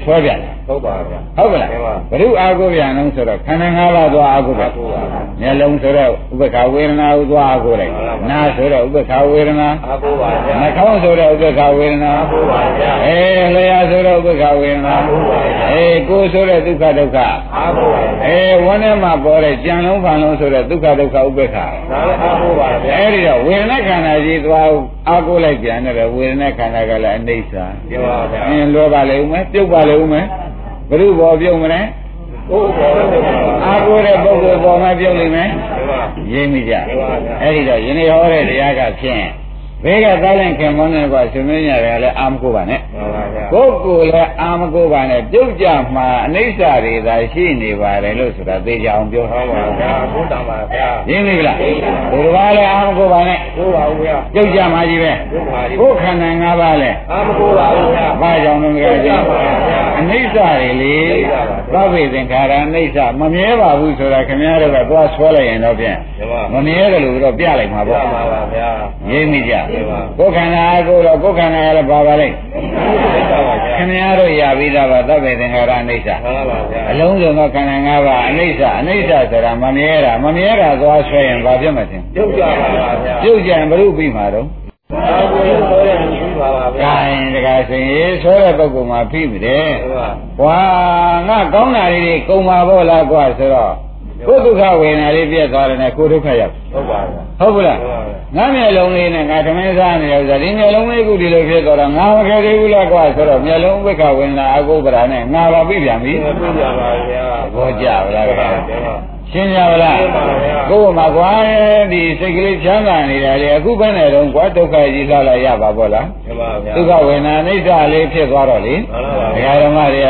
ဆွဲပြန်တယ်ဟုတ်ပါဗျာဟုတ်ကလားမှန်ပါဘုရုအာကိုပြန်လုံးဆိုတော့ခန္ဓာ၅ပါးသွားအာကိုပြန်အာကိုပါမျက်လုံးဆိုတော့ဥပ္ပခာဝေဒနာကိုသွားအာကိုလိုက်မှန်ပါနားဆိုတော့ဥပ္ပခာဝေဒနာအားကိုပါဗျာနှာခေါင်းဆိုတော့ဥပ္ပခာဝေဒနာအားကိုပါဗျာအဲလျှာဆိုတော့ဥပ္ပခာဝေဒနာအားကိုပါဗျာအေးကိုယ်ဆိုတော့ဒုက္ခဒုက္ခအားကိုပါဗျာအေးဝန်းထဲမှာပေါ်တဲ့ကြံလုံးဖန်လုံးဆိုတော့ဒုက္ခဒုက္ခဥပ္ပခာဒါလည်းအားကိုပါဗျာအဲ့ဒီတော့ဝေဒနာခန္ဓာကြီးသွားအာကိုလိုက်ပြန်တယ်ဝေဒနာခန္ဓာကလည်းအနိစ္စပြောပါဗျာအင်းလောပါလေဦးမယ်ပြုတ်ပါလေဦးမယ်ဘုရုဘောပြုတ်မလဲကိုယ်ပေါ်တယ်ဗျာအာကိုတဲ့ပုဂ္ဂိုလ်ပေါ်မှာပြုတ်လိမ့်မယ်မှန်ပါရင်းမိကြမှန်ပါဗျာအဲ့ဒီတော့ယနေ့ဟောတဲ့တရားကဖြင့် ဘေးကသားလင်ခင်မောင်းနေကရှင်မင်းရတယ်လည်းအာမကိုပါနဲ့မှန်ပါဗျာကိုယ်ကိုယ်လည်းအာမကိုပါနဲ့ပြုတ်ကြမှာအနိစ္စတွေသာရှိနေပါတယ်လို့ဆိုတာသိကြအောင်ပြောဟုတ်ပါဗျာဘုဒ္ဓမှာဗျာရင်းမိလားဘုရားလည်းအာမကိုပါနဲ့ကိုပါဦးဗျာပြုတ်ကြမှာကြီးပဲဘုရားကြီးကိုယ်ခန္ဓာ၅ပါးလဲအားမကိုပါဘူးဗျာဘာကြောင့်လဲကြည့် အနိစ္စတွေလေသဗ္ဗေသင်္ခါရအနိစ္စမမြဲပါဘူးဆိုတာခင်ဗျားတို့ကသွားဆွဲလိုက်ရင်တော့ဖြင့်ဒီမှာမမြဲတယ်လို့တော့ပြလိုက်မှာပါပေါ့ပါပါဗျာရင်းမိကြမှန်ပါကိုယ်ခန္ဓာအကိုတော့ကိုယ်ခန္ဓာရလည်းပါပါလိမ့်သိတာပါဗျာခင်ဗျားတို့ရပြီးသားပါသဗ္ဗေသင်္ခါရအနိစ္စမှန်ပါဗျာအလုံးစုံသောခန္ဓာ၅ပါးအနိစ္စအနိစ္စဆိုတာမမြဲတာမမြဲတာသွားဆွဲရင်ဘာဖြစ်မှာသင်ပြုတ်ကြပါပါဗျာပြုတ်ကြရင်ဘုရုပြီးမှာတော့အားကိုဆိုရင် ပြီးပါပါဗျာဂိုင်းတကားစင်ရေးဆွဲတဲ့ပုဂ္ဂိုလ်မှာဖိမိတယ်ဟုတ်ပါ။ကွာငါကောင်းတာလေးတွေကုံပါဘောလားကွာဆိုတော့ကိုယ်ဒုက္ခဝေဒနာလေးပြည့်သွားတယ်နဲ့ကိုယ်ဒုက္ခရောက်ဟုတ်ပါဗျာဟုတ်ဘူးလားဟုတ်ပါဗျာငါမျက်လုံးလေးနဲ့ငါသမင်းစားနေရဥစ္စာဒီမျက်လုံးလေးခုဒီလိုဖြစ်သွားတော့ငါမခဲသေးဘူးလားကွာဆိုတော့မျက်လုံးဝိက္ခဝေဒနာအကုပ္ပရာနဲ့ငါပါပြီပြန်ပြီပြပြပါဗျာဘောကြပါလားကွာဒီမှာ ရှင်းကြပါလားရှင်းပါဗျာကိုယ်မှာကွာဒီစိတ်ကလေးချမ်းသာနေတာလေအခုပဲနဲ့တော့ကွာဒုက္ခကြီးလာလာရပါဘောလားဒီမှာဗျာဒုက္ခဝေဒနာအိဋ္ဌလေးဖြစ်သွားတော့လေမှန်ပါဒဗျာကာဓမ္မတွေက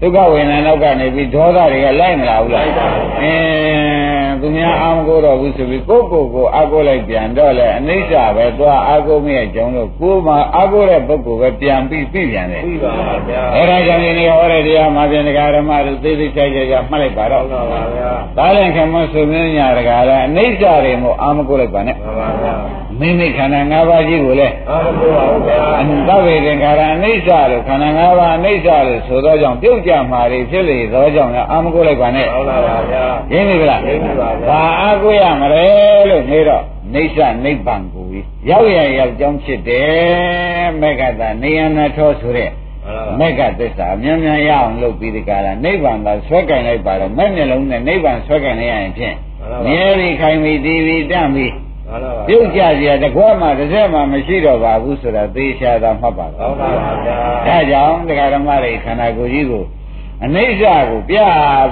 ဒုက္ခဝေဒနာနောက်ကနေပြီးဒေါသတွေကလိုက်မလာဘူးလားလိုက်ပါဘူးအင်း သူများအာမကိုတော့ဘူးဆိုပြီးကိုယ့်ကိုယ်ကိုအာကိုလိုက်ပြန်တော့လေအနိစ္စပဲသွားအာကိုမရဲ့ကြောင့်လို့ကိုယ်မှာအာကိုတဲ့ပုဂ္ဂိုလ်ပဲပြန်ပြီးပြီးပြန်တယ်ပြီးပါပါဗျာအဲဒါကြောင့်ဒီနေ့ဟောတဲ့တရားမှာပြန်ဒကာဓမ္မတို့သိသိချိုက်ချိုက်ကြမှတ်လိုက်ပါတော့ဟုတ်ပါပါဗျာဒါလည်းခင်မဆိုမင်းညာဒကာလည်းအနိစ္စတွေမို့အာမကိုလိုက်ပါနဲ့မှန်ပါဗျာမိမိခန္ဓာ၅ပါးကြီးကိုလည်းအားမကိုပါဘူးဗျာအသဗ္ဗေသင်္ခါရအနိစ္စလို့ခန္ဓာ၅ပါးအနိစ္စလို့ဆိုသောကြောင့်ပြုတ်ကြမှာတွေဖြစ်လေသောကြောင့်လည်းအာမကိုလိုက်ပါနဲ့ဟုတ်ပါပါဗျာရင်းပြီလားရင်းပြီပါဗျာဘာအာကိုရမလဲလို့နေတော့နေစ္စနိဗ္ဗာန်ကိုကြီးရောက်ရရောက်ကြောင်းဖြစ်တယ်မေဃတာနေယနာထောဆိုတဲ့ဟုတ်ပါမေဃသစ္စာအများများရအောင်လုပ်ပြီးဒီကလာနိဗ္ဗာန်သာဆွဲကင်လိုက်ပါတော့မဲ့မျက်လုံးနဲ့နိဗ္ဗာန်ဆွဲကင်လိုက်ရရင်ဖြင့်မြဲပြီးခိုင်ပြီးတည်ပြီးတန့်ပြီးဟုတ်ပါပြုတ်ကြစရာတကွမှတစ်စက်မှမရှိတော့ပါဘူးဆိုတာသေချာသာမှတ်ပါဟုတော့တ်ပါပါဗျာဒါကြောင့်တရားဓမ္မတွေခန္ဓာကိုယ်ကြီးကို အနိစ္စကိုပြ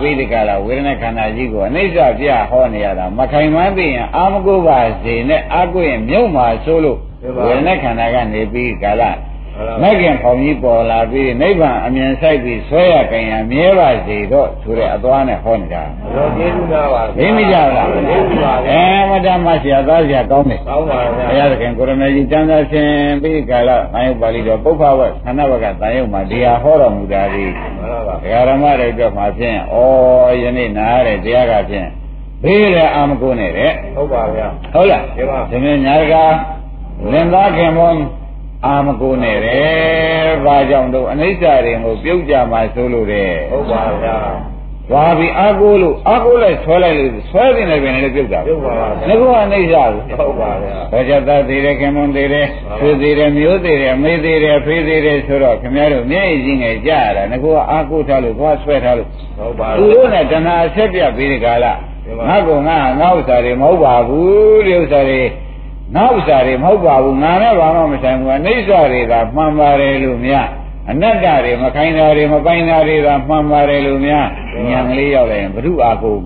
ပြီးဒီကလာဝေဒနာခန္ဓာကြီးကိုအနိစ္စပြဟောနေရတာမခိုင်မှန်းသိရင်အာမကိုပါစေနဲ့အာကိုရင်မြုပ်မှာဆိုလို့ဝေဒနာခန္ဓာကနေပြီးကာလဟုတ် မပါဂ္ဂင်ဖောင်ကြီးပေါ်လာပြီးနိဗ္ဗာန်အမြင်ဆိုင်ပြီးဆွဲရကြင်ရမြဲပါစေတော့ဆိုတဲ့အသွားနဲ့ဟောနေတာတော့ကျေးဇူးများပါသိမိကြလားကျေးဇူးပါဗျာအဲမတ္တမဆရာသားဆရာကောင်းတယ်ကောင်းပါဗျာဘုရားသခင်ကိုရမေကြီးတန်သာရှင်ပြီးကာလသံယုတ်ပါဠိတော်ပုပ္ပဝက်ခန္ဓာဘကသံယုတ်မှာဒီဟာဟောတော်မူတာဒီမှန်ပါပါဒကာရမတွေအတွက်မှာဖြင့်ဩယနေ့နားရတဲ့တရားကဖြင့်ဘေးလည်းအာမကိုနဲ့တဲ့ဟုတ်ပါဗျာဟုတ်လားဒီပါဒီနေ့ညာကလင်သားခင်မော အာမကိုနဲ့တဲ့ဘာကြောင့်တော့အနိစ္စတွေကိုပြုတ်ကြမှာဆိုလို့တဲ့ဟုတ်ပါဗျာသွားပြီးအာကိုလို့အာကိုလိုက်ဆွဲလိုက်လို့ဆွဲတင်နေပြန်လည်းပြုတ်တာပြုတ်ပါပါငဗျာကောအနိစ္စကိုဟုတ်ပါဗျာ။ဘာကြသားသေးတယ်ခင်မွန်သေးတယ်ဟုတ်ဆွေသေးတယ်မျိုးသေးတယ်မေးသေးတယ်ဖေးသေးတယ်ဆိုတော့ခင်ဗျားတို့မျက်ရည်ကြီးငယ်ကြရတာငကောအာကိုထားလို့သွားဆွဲထားလို့ဟုတ်ပါသူတို့နဲ့တဏှာအဆက်ပြပြီးဒီကာလဒီမှာငါကငါငါဥစ္စာတွေမဟုတ်ပါဘူးဒီဥစ္စာတွေ ငါဥစ္စာတွေမဟုတ်ပါဘူးငါနဲ့ဘာမှမဆိုင်ဘူးအနိစ္စတွေသာမှန်ပါတယ်လို့များအနတ္တတွေမခိုင်းတာတွေမပိုင်တာတွေသာမှန်ပါတယ်လို့များဉာဏ်ကလေးရောက်လိုက်ရင်ဘု து အာကို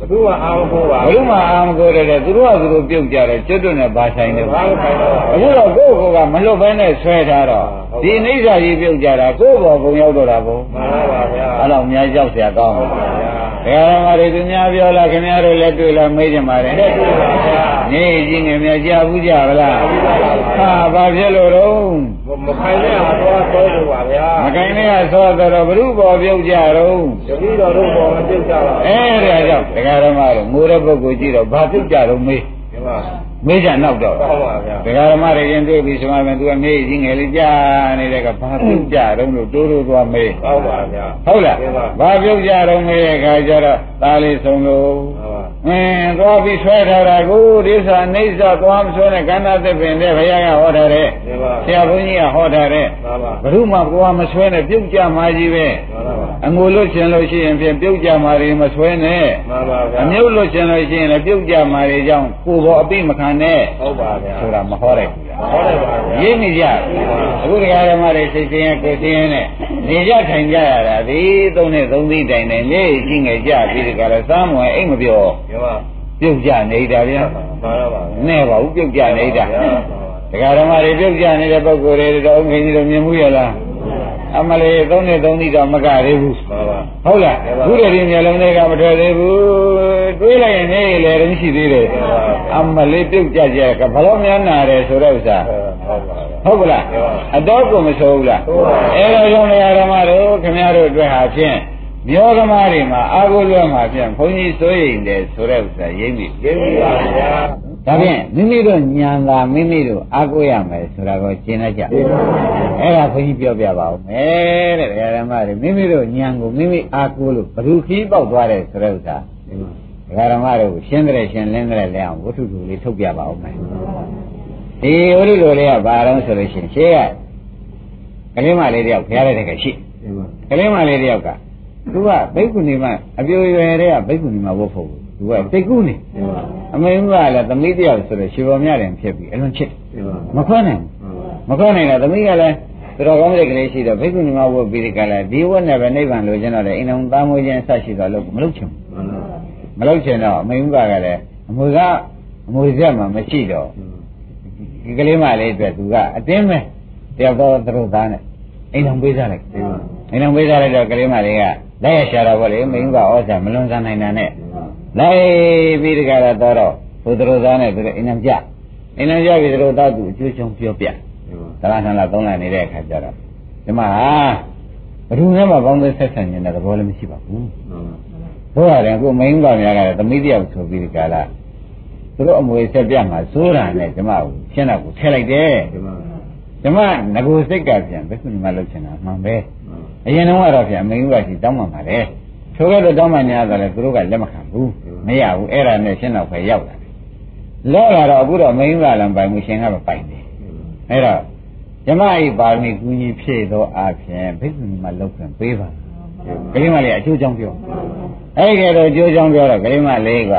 ဘသူကအားမကိုပါ ဘု து မအာမကိုတဲ့သူတို့ကသူတို့ပြုတ်ကြတယ်ကျွတ်တွနဲ့ဘာဆိုင်တယ် ဘာလို့ခိုင်းတော့ အခုတော့ကိုယ့်ကိုယ်ကမလွတ်ဘဲနဲ့ဆွဲထားတော့ ဟုတ်ပါဘူး ဒီအိဋ္ဌာကြီးပြုတ်ကြတာကိုယ့်ဘောကုံရောက်တော့တာဘုံ မှန်ပါပါဗျာ အဲ့တော့အများကြောက်เสียကောင်း ဟုတ်ပါဗျာ ဘယ်ရမှာတွေသူများပြောလားခင်ဗျားတို့လက်တွေ့လားမေးကြပါလေလက်တွေ့ပါဗျာနေကြီးငယ်များကြားဘူးကြဗလားကြားဘူးပါပါဟာဘာဖြစ်လို့တော့မခိုင်တဲ့ဟာတော့တော့လို့ပါဗျာမကိုင်းလေးကသောတော်ဘုရုဘောပြုတ်ကြတော့တပည့်တော်တို့ပေါ်မပြုတ်ကြပါဘူးအဲဒါကြောင့်တရားဓမ္မတို့ငိုတဲ့ပုဂ္ဂိုလ်ကြည့်တော့ဘာပြုတ်ကြတော့မေးဒီ မှာမေးကြနောက်တော့ဟုတ်ပါဗျာဒကာဓမ္မတွေရင်တွေ့ပြီဆိုမှသူကမေးကြီးငယ်လေးကြားနေတဲ့ကဘာပြုတ်ကြတော့လို့တိုးတိုးသွားမေးဟုတ်ပါဗျာဟုတ်လားဟုတ်ပါဘာပြုတ်ကြတော့မေးတဲ့အခါကျတော့သားလေးဆုံးလို့ဟုတ်ပါအင်းသွားပြီးဆွဲထားတာကိုဒီစာနေစာသွားမဆွဲနဲ့ကန္နာသစ်ပင်တဲ့ဘုရားကဟောထားတဲ့ဒီပါဆရာဘုန်းကြီးကဟောထားတဲ့ပါပါဘုရုမကွာမဆွဲနဲ့ပြုတ်ကြမှာကြီးပဲပါပါအငိုလွတ်ရှင်လို့ရှိရင်ဖြင့်ပြုတ်ကြမှာတွေမဆွဲနဲ့ပါပါဗျာအမြုပ်လွတ်ရှင်လို့ရှိရင်လည်းပြုတ်ကြမှာတွေကြောင့်ကိုယ်ပေါ်အပိမခံနဲ့ဟုတ်ပါဗျာဆိုတာမဟောတဲ့ဘူးလားဟောတယ်ပါဗျာရင်းနေကြအခုတရားဓမ္မတွေစိတ်ဆင်းရဲကိုယ်ဆင်းရဲနဲ့နေကြထိုင်ကြရတာဒီသုံးနဲ့သုံးသီးတိုင်တိုင်နေရှိငယ်ကြပြီးဒီကရစားမွယ်အိမ်မပြောဒီပါပြုတ်ကြနေတာဗျာပါပါပါနဲ့ပါဘူးပြုတ်ကြနေတာပါပါတရားဓမ္မတွေပြုတ်ကြနေတဲ့ပုဂ္ဂိုလ်တွေတော့ငင်းကြီးတို့မြင်မှုရလား အမလေးသုံးနဲ့သုံးသီးတော့မကသေးဘူးပါပါဟုတ်လားခုတည်းဒီမျိုးလုံးတွေကမထွက်သေးဘူးတွေးလိုက်ရင်နေလေတော့ရှိသေးတယ်အမလေးပြုတ်ကြကြကဘလို့များနာတယ်ဆိုတဲ့ဥစ္စာဟုတ်ပါဗျာဟုတ်ကလားအတော့ကိုမဆိုးဘူးလားအဲဒါကြောင့်တရားဓမ္မတို့ခင်ဗျားတို့အတွက်ဟာဖြင့်မျောကမားတွေမှာအာဟုလွဲမှာဖြင့်ဘုန်းကြီးစိုးရိမ်တယ်ဆိုတဲ့ဥစ္စာရိပ်ပြီကျေးဇူးပါဗျာ ဒါဖြင့်မိမိတို့ညံသာမိမိတို့အာကိုရမယ်ဆိုတာကိုရှင်းလိုက်ကြအဲ့ဒါဘုန်းကြီးပြောပြပါဦးမယ်တဲ့တရားဓမ္မတွေမိမိတို့ညံကိုမိမိအာကိုလို့ဘယ်သူခီးပေါက်သွားတယ်ဆိုတဲ့ဥစ္စာတရားဓမ္မတို့ရှင်းတယ်ရှင်းလင်းတယ်လဲအောင်ဝတ္ထုတူလေးထုတ်ပြပါဦးမယ်ဒီဝတ္ထုတူလေးကဘာတော့ဆိုလို့ရှိရင်ရှင်းရကလေးမလေးတယောက်ဖျားတဲ့တကရှိကလေးမလေးတယောက်ကသူကဘိက္ခုနီမအပြိုရွယ်တဲ့ကဘိက္ခုနီမဝတ်ဖို့ သူကတိတ်ကူးနေအမေကလည်းသမီးတယောက်ဆိုတော့ရှင်ပေါ်မြတယ်ဖြစ်ပြီးအလွန်ချစ်မခွဲနိုင်ဘူးမခွဲနိုင်တော့သမီးကလည်းသူတော်ကောင်းတဲ့ကလေးရှိတော့ဘိက္ခုနီမဝတ်ပြီးဒီကလည်းဒီဝတ်နဲ့ပဲနိဗ္ဗာန်လိုချင်တော့တယ်အိမ်တော်သားမွေးခြင်းဆက်ရှိတော့လို့မလုပ်ချင်ဘူးမလုပ်ချင်တော့အမေကလည်းအမွေကအမွေဆက်မှမရှိတော့ဒီကလေးမလေးအတွက်သူကအတင်းပဲတယောက်တော့သူတို့သားနဲ့အိမ်တော်ပေးစားလိုက်အိမ်တော်ပေးစားလိုက်တော့ကလေးမလေးကလက်ရရှာတော့ဗောလေမိန်းကဩဇာမလွန်ဆန်းနိုင်တာနဲ့ လိုက်ပြီးတကယ်တော့တော့ဘုဒ္ဓရောသားနဲ့သူတို့အိမ်နံကြအိမ်နံကြပြီးသူတို့သားသူအကျိုးချောင်းပြောပြသလားဆန်းလာသုံးလာနေတဲ့အခါကျတော့ဒီမှာဟာဘယ်သူနဲ့မှကောင်းတဲ့ဆက်ဆံနေတဲ့သဘောလည်းမရှိပါဘူးတို့ရတယ်ကိုမိန်းကများကလည်းသမီးတယောက်ဆိုပြီးဒီကလာသူတို့အမွေဆက်ပြမှာစိုးတာနဲ့ကျမကိုရှင်းတော့ကိုထည့်လိုက်တယ်ကျမငကိုစိတ်ကပြန်ဘယ်သူမှလုပ်ချင်တာမှန်ပဲအရင်တော့ကတော့ပြန်မိန်းကရှိတောင်းမှမှာတယ် ထိုကဲ့တော့တောင်းမှညာတော့လေသူတို့ကလက်မခံဘူးမရဘူးအဲ့ဒါနဲ့ရှင်းတော့ပဲရောက်လာတယ်လောလာတော့အခုတော့မင်းကလည်းပိုင်မှုရှင်ကမပိုင်တယ်အဲ့တော့ဇမဤပါရမီကူညီဖြည့်သောအဖြစ်ဘိက္ခုနီမလောက်ခွင့်ပေးပါကလေးမလေးအကျိုးကြောင့်ပြောအဲ့ဒီတော့အကျိုးကြောင့်ပြောတော့ကလေးမလေးက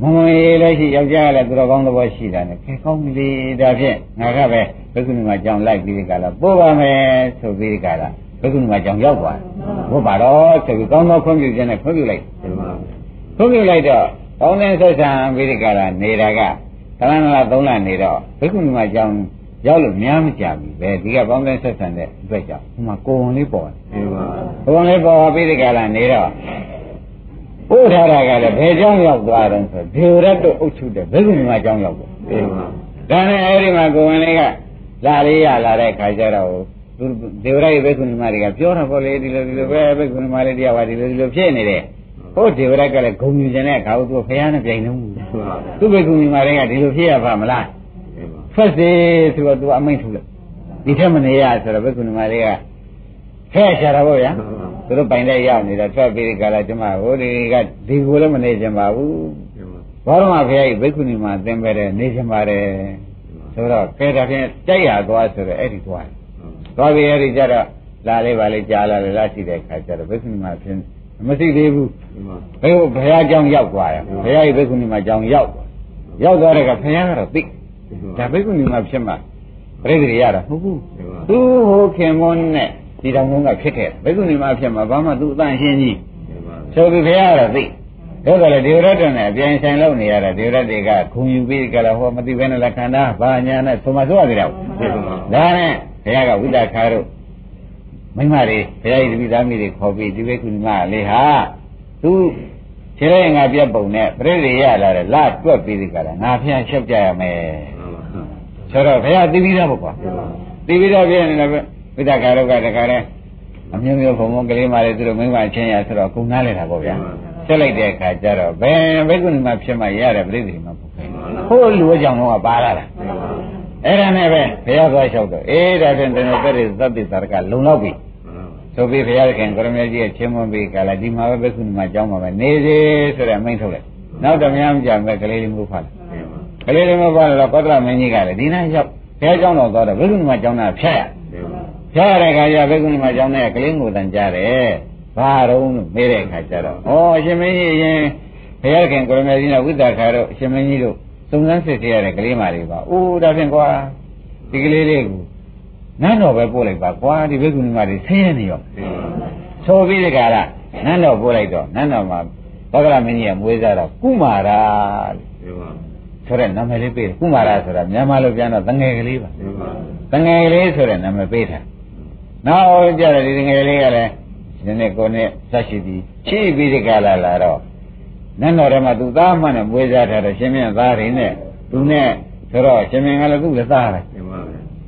မမရေးလည်းရှိယောက်ျားကလည်းသူတော်ကောင်းသဘောရှိတာနဲ့ခဲကောင်းပြီဒါဖြင့်ငါကပဲဘိက္ခုနီမကြောင့်လိုက်ပြီးဒီကလာပို့ပါမယ်ဆိုပြီးဒီကလာ ဘိက္ခုနီမကြောင့်ရောက်သွားတယ်ဘုဘာတော့ဆိုပြီးကောင်းသောခွင့်ပြုခြင်းနဲ့ခွင့်ပြုလိုက်တယ်သုံးပြုလိုက်တော့ကောင်းတဲ့ဆက်ဆံဝိရိကရာနေတာကသရဏလာသုံးလနေတော့ဘိက္ခုနီမကြောင်းရောက်လို့များမကြဘူးပဲဒီကကောင်းတဲ့ဆက်ဆံတဲ့အတွက်ကြောင့်ဒီမှာကိုယ်ဝင်လေးပေါ်တယ်ကိုယ်ဝင်လေးပေါ်ဝိရိကရာနေတော့ဥထာရကလည်းဘယ်ကြောင်းရောက်သွားတယ်ဆိုဒေဝရတ်တို့အုပ်ချုပ်တဲ့ဘိက္ခုနီမကြောင်းရောက်တယ်ဒါနဲ့အဲဒီမှာကိုယ်ဝင်လေးကလာလေးရလာတဲ့ခါကျတော့ သူဒေဝရရဲ့ဘိက္ခုနီမတွေကပြောတာပေါ့လေဒီလိုဒီလိုပဲဘိက္ခုနီမလေးတရားပါဒီလိုဒီလိုဖြစ်နေတယ်ဟုတ်ဒေဝရကလည်းဂုံယူခြင်းနဲ့အခါကိုသူဖះနဲ့ပြိုင်လုံးဘူးသူဘိက္ခုနီမတွေကဒီလိုဖြစ်ရပါမလားထွက်စေဆိုတော့သူအမိန့်ထုတ်လိုက်ဒီထက်မနေရဆိုတော့ဘိက္ခုနီမတွေကဖဲရှာတာပေါ့ဗျာသူတို့ပိုင်တဲ့ရောက်နေတာထွက်ပြီးဒီကလာကျမဟိုဒီကဒီကိုလည်းမနေကြပါဘူးဘောရမဖះကြီးဘိက္ခုနီမသင်ပဲတဲ့နေကြပါတယ်ဆိုတော့ကဲဒါဖြင့်ကြိုက်ရသွားဆိုတော့အဲ့ဒီသွားတယ် သွားပြီးအဲ့ဒီကြတော့လာလေးပါလေးကြားလာလေလာရှိတဲ့ခါကျတော့ဘိက္ခုနီမဖြင့်မရှိသေးဘူးဘယ်ဘုရားကြောင့်ရောက်သွားတယ်ဘုရားကြီးဘိက္ခုနီမကြောင့်ရောက်သွားရောက်သွားတဲ့ကဘုရားကတော့သိဒါဘိက္ခုနီမဖြစ်မှပြိတ္တိရတာဟုတ်ဘူးသူဟိုခင်မွန်းနဲ့ဒီတော်မုန်းကဖြစ်ခဲ့ဘိက္ခုနီမဖြစ်မှဘာမှသူအတန်ရှင်းကြီးဆိုပြီးဘုရားကတော့သိဒါကလည်းဒေဝရတ္တနဲ့အပြိုင်ဆိုင်လုပ်နေရတာဒေဝရတ္တေကခုံယူပြီးကြလားဟောမသိဘဲနဲ့လက်ခံတာဘာညာနဲ့သုံးမဆိုးရသေးတယ်ဒါနဲ့ ဘုရားကဝိသခါတို့မိမတွေဘုရားကြီးတပည့်သားမိတွေခေါ်ပြီးဒီဘိက္ခုနီမလေးဟာသူခြေရဲငါပြတ်ပုံနဲ့ပြိတ္တိရလာတယ်လာတွက်ပြီးဒီကလာငါဖျက်ချက်ကြရမယ်ဆိုတော့ဘုရားသိပြီးသားပေါ့ကွာသိပြီးသားပြည့်နေတယ်ဝိသခါတို့ကတခါလဲအမျိုးမျိုးဘုံဘုံကလေးမလေးသူတို့မိမချင်းရဆိုတော့ကုနားလဲတာပေါ့ဗျာဆက်လိုက်တဲ့အခါကျတော့ဘယ်ဘိက္ခုနီမဖြစ်မှရတယ်ပြိတ္တိမှာပုတ်ခိုင်းဟိုလူအကြောင်းတော့ပါလာတာ အဲ့ဒါနဲ့ပဲဘုရားသွားလျှောက်တော့အေးဒါဖြင့်တဏှသက်တွေသတ္တိသရကလုံလောက်ပြီဆိုပြီးဘုရားခင်ကရမကြီးရဲ့ချင်းမွန်ပြီးကလာဒီမှာပဲဘက်ခုနီမှာကြောင်းမှာပဲနေစေဆိုတဲ့အမိန့်ထုတ်လိုက်နောက်တော့များမကြမဲ့ကလေးလေးမျိုးဖတ်တယ်ကလေးလေးမျိုးဖတ်တော့ကောသလမင်းကြီးကလည်းဒီနေ့ရောက်ဘုရားကျောင်းတော်သွားတော့ဘက်ခုနီမှာကြောင်းတာဖြတ်ရဖြတ်ရတဲ့အခါကျဘက်ခုနီမှာကြောင်းတဲ့ကလေးကိုတန်ကြတယ်ဘာတော့လို့မေးတဲ့အခါကျတော့ဩအရှင်မင်းကြီးအရင်ဘုရားခင်ကိုရမေကြီးနဲ့ဝိသခါတို့အရှင်မင်းကြီးတို့ စုံစမ်းစစ်ဆေးရတဲ့ကလေးမလေးပါအိုးဒါဖြင့်ကွာဒီကလေးလေးကိုနန်းတော်ပဲပို့လိုက်ပါကွာဒီဘိက္ခုနီမတွေဆင်းရဲနေရောဆိုပြီးဒီကရနန်းတော်ပို့လိုက်တော့နန်းတော်မှာဘောဂရမင်းကြီးကမွေးစားတော့ကုမာရာဆိုတဲ့နာမည်လေးပေးတယ်ကုမာရာဆိုတာမြန်မာလိုပြန်တော့တငယ်ကလေးပါတငယ်ကလေးဆိုတဲ့နာမည်ပေးထားနောက်ကြတယ်ဒီတငယ်လေးကလည်းဒီနေ့ကိုနဲ့ဆက်ရှိပြီးချိပြီးဒီကလာလာတော့ နန်းတော်ထဲမှာသူသားမှနဲ့မွေးစားထားတယ်ရှင်မင်းသားတွေနဲ့သူနဲ့ဆိုတော့ရှင်မင်းကလည်းသူ့လည်းသားတယ်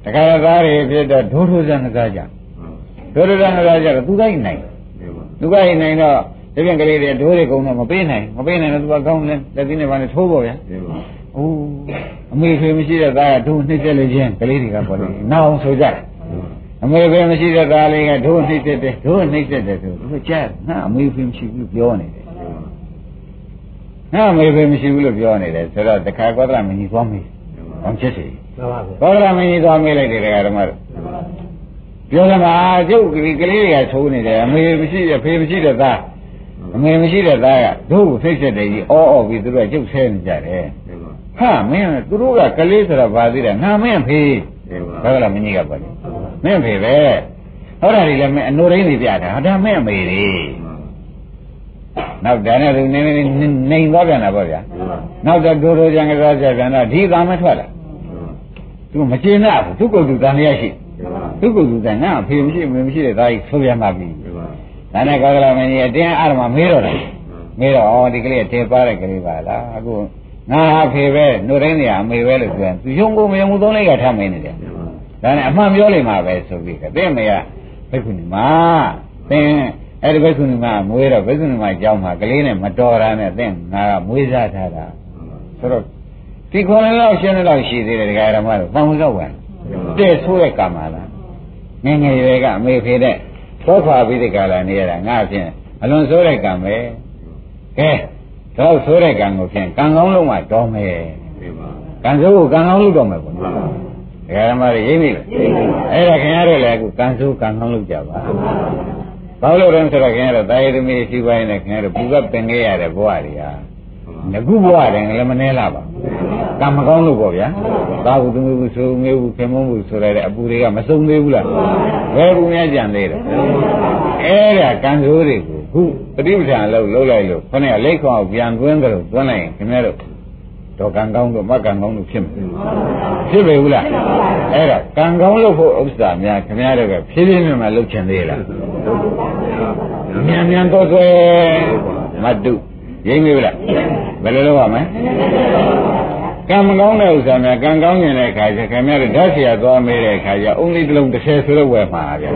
တခါသားတွေဖြစ်တော့ဒိုးထိုးစံကားကြဒိုးထိုးစံကားကြတော့သူကနိုင်သူကနိုင်တော့ဒီပြန်ကလေးတွေဒိုးတွေကုန်းတော့မပေးနိုင်မပေးနိုင်တော့သူကကောင်းလဲလက်သီးနဲ့ပါနဲ့ထိုးပေါ့ဗျာအိုးအမေဖေမရှိတဲ့သားကဒိုးနှိမ့်သက်လို့ချင်းကလေးတွေကပေါ့လေနောက်အောင်ဆိုကြတယ်အမေဖေမရှိတဲ့သားလေးကဒိုးနှိမ့်သက်တယ်ဒိုးနှိမ့်သက်တယ်ဆိုသူကြားငါအမေဖေမရှိဘူးပြောနေတယ် ငါအမေဖေမရှိဘူးလို့ပြောနေတယ်ဆိုတော့တခါကောသလမင်းကြီးသွားမေးဘာဖြစ်စီမှန်ပါဗျာကောသလမင်းကြီးသွားမေးလိုက်တယ်ဓမ္မတို့ပြောတယ်မှာကျုပ်ကလေးကလေးတွေကထိုးနေတယ်အမေမရှိတဲ့ဖေမရှိတဲ့သားအမေမရှိတဲ့သားကတို့ကိုဖိတ်ဆက်တယ်ကြီးအော်အော်ပြီးသူတို့ကကျုပ်ဆဲနေကြတယ်ဟာမင်းသူတို့ကကလေးဆိုတာဘာသေးတယ်ငါမင်းဖေးကောသလမင်းကြီးကပါလေမင်းဖေးပဲဟောတာဒီလည်းမင်းအနိုရင်းနေပြတာဟာဒါမင်းအမေတွေ နောက်ဒါနဲ့သူနေနေနေသွားပြန်တာပေါ့ဗျာနောက်တော့ဒိုးဒိုးကြံကစားကြပြန်တော့ဒီသာမထွက်လာသူမကျေနပ်ဘူးသူ့ကိုယ်သူတန်ရရှိသူ့ကိုယ်သူတန်ငါအဖေမရှိမမရှိတဲ့သားကြီးဆိုပြန်ပါပြီဒါနဲ့ကောသလမင်းကြီးအတင်းအားရမမေးတော့တယ်မေးတော့ဩဒီကလေးတင်ပါတဲ့ကလေးပါလားအခုငါအဖေပဲနှုတ်တိုင်းနေရအမေပဲလို့ပြောရင်သူယုံကိုမယုံဘူးသုံးလိုက်ကထားမင်းနေတယ်ဒါနဲ့အမှန်ပြောလိမ့်မှာပဲဆိုပြီးကတဲ့မေကဘိက္ခုနီမသင် အဲ့ဒီဘိက္ခုနီမမွေးတော့ဘိက္ခုနီမကြောင်းမှာကလေးနဲ့မတော်တာနဲ့သင်ငါကမွေးစားထားတာဆိုတော့ဒီခေါ်နေတော့ရှင်းနေတော့ရှိသေးတယ်ဒကာရမတို့ပန်ဝင်တော့ဝင်တဲ့ဆိုးတဲ့ကံပါလားငယ်ငယ်ရွယ်ကအမေဖေတဲ့သောခွာပြီးဒီကလာနေရတာငါဖြင့်အလွန်ဆိုးတဲ့ကံပဲကဲတော့ဆိုးတဲ့ကံကိုဖြင့်ကံကောင်းလုံးမှတော်မယ်ကံဆိုးကိုကံကောင်းလုပ်တော့မယ်ပေါ့နော်ဒကာရမတွေရိပ်မိလားအဲ့ဒါခင်ဗျားတို့လည်းအခုကံဆိုးကံကောင်းလုပ်ကြပါ ဘာလို့လဲဆိုတော့ခင်ဗျားတို့တာယသမီးရှိပိုင်းနဲ့ခင်ဗျားတို့ပူကပင်ခဲ့ရတဲ့ဘဝတွေဟာငကုဘဝတယ်လည်းမနှဲလာပါကံမကောင်းလို့ပေါ့ဗျာသာဝတ္တမှုဆိုမျိုးဘူးခင်မုန်းဘူးဆိုရတဲ့အပူတွေကမစုံသေးဘူးလားဘယ်ဘူးများကြံသေးတယ်အဲ့ဒါကံဆိုးတွေကိုခုပฏิပဋ္ဌာန်လို့လှုပ်လိုက်လို့ခொနဲ့လက်ခေါအောင်ပြန်သွင်းကြလို့သွင်းလိုက်ရင်ခင်ဗျားတို့တော့ကံကောင်းတို့မကံကောင်းတို့ဖြစ်မယ်ဖြစ်ပေဘူးလားအဲ့ဒါကံကောင်းလို့ဖို့ဥစ္စာများခင်ဗျားတို့ကဖြည်းဖြည်းနဲ့မှလုပ်ချင်သေးလား မြန်မြန်တော့သွဲမတုရိမ့်ပြီလားဘယ်လိုလုပ်ရမလဲကံမကောင်းတဲ့ဥစ္စာများကံကောင်းနေတဲ့အခါကျခင်ဗျားတို့ဓာတ်ဆရာသွားမေးတဲ့အခါကျအုံးလေးတစ်လုံးတစ်ဆယ်ဆိုတော့ဝယ်မှာဗျာ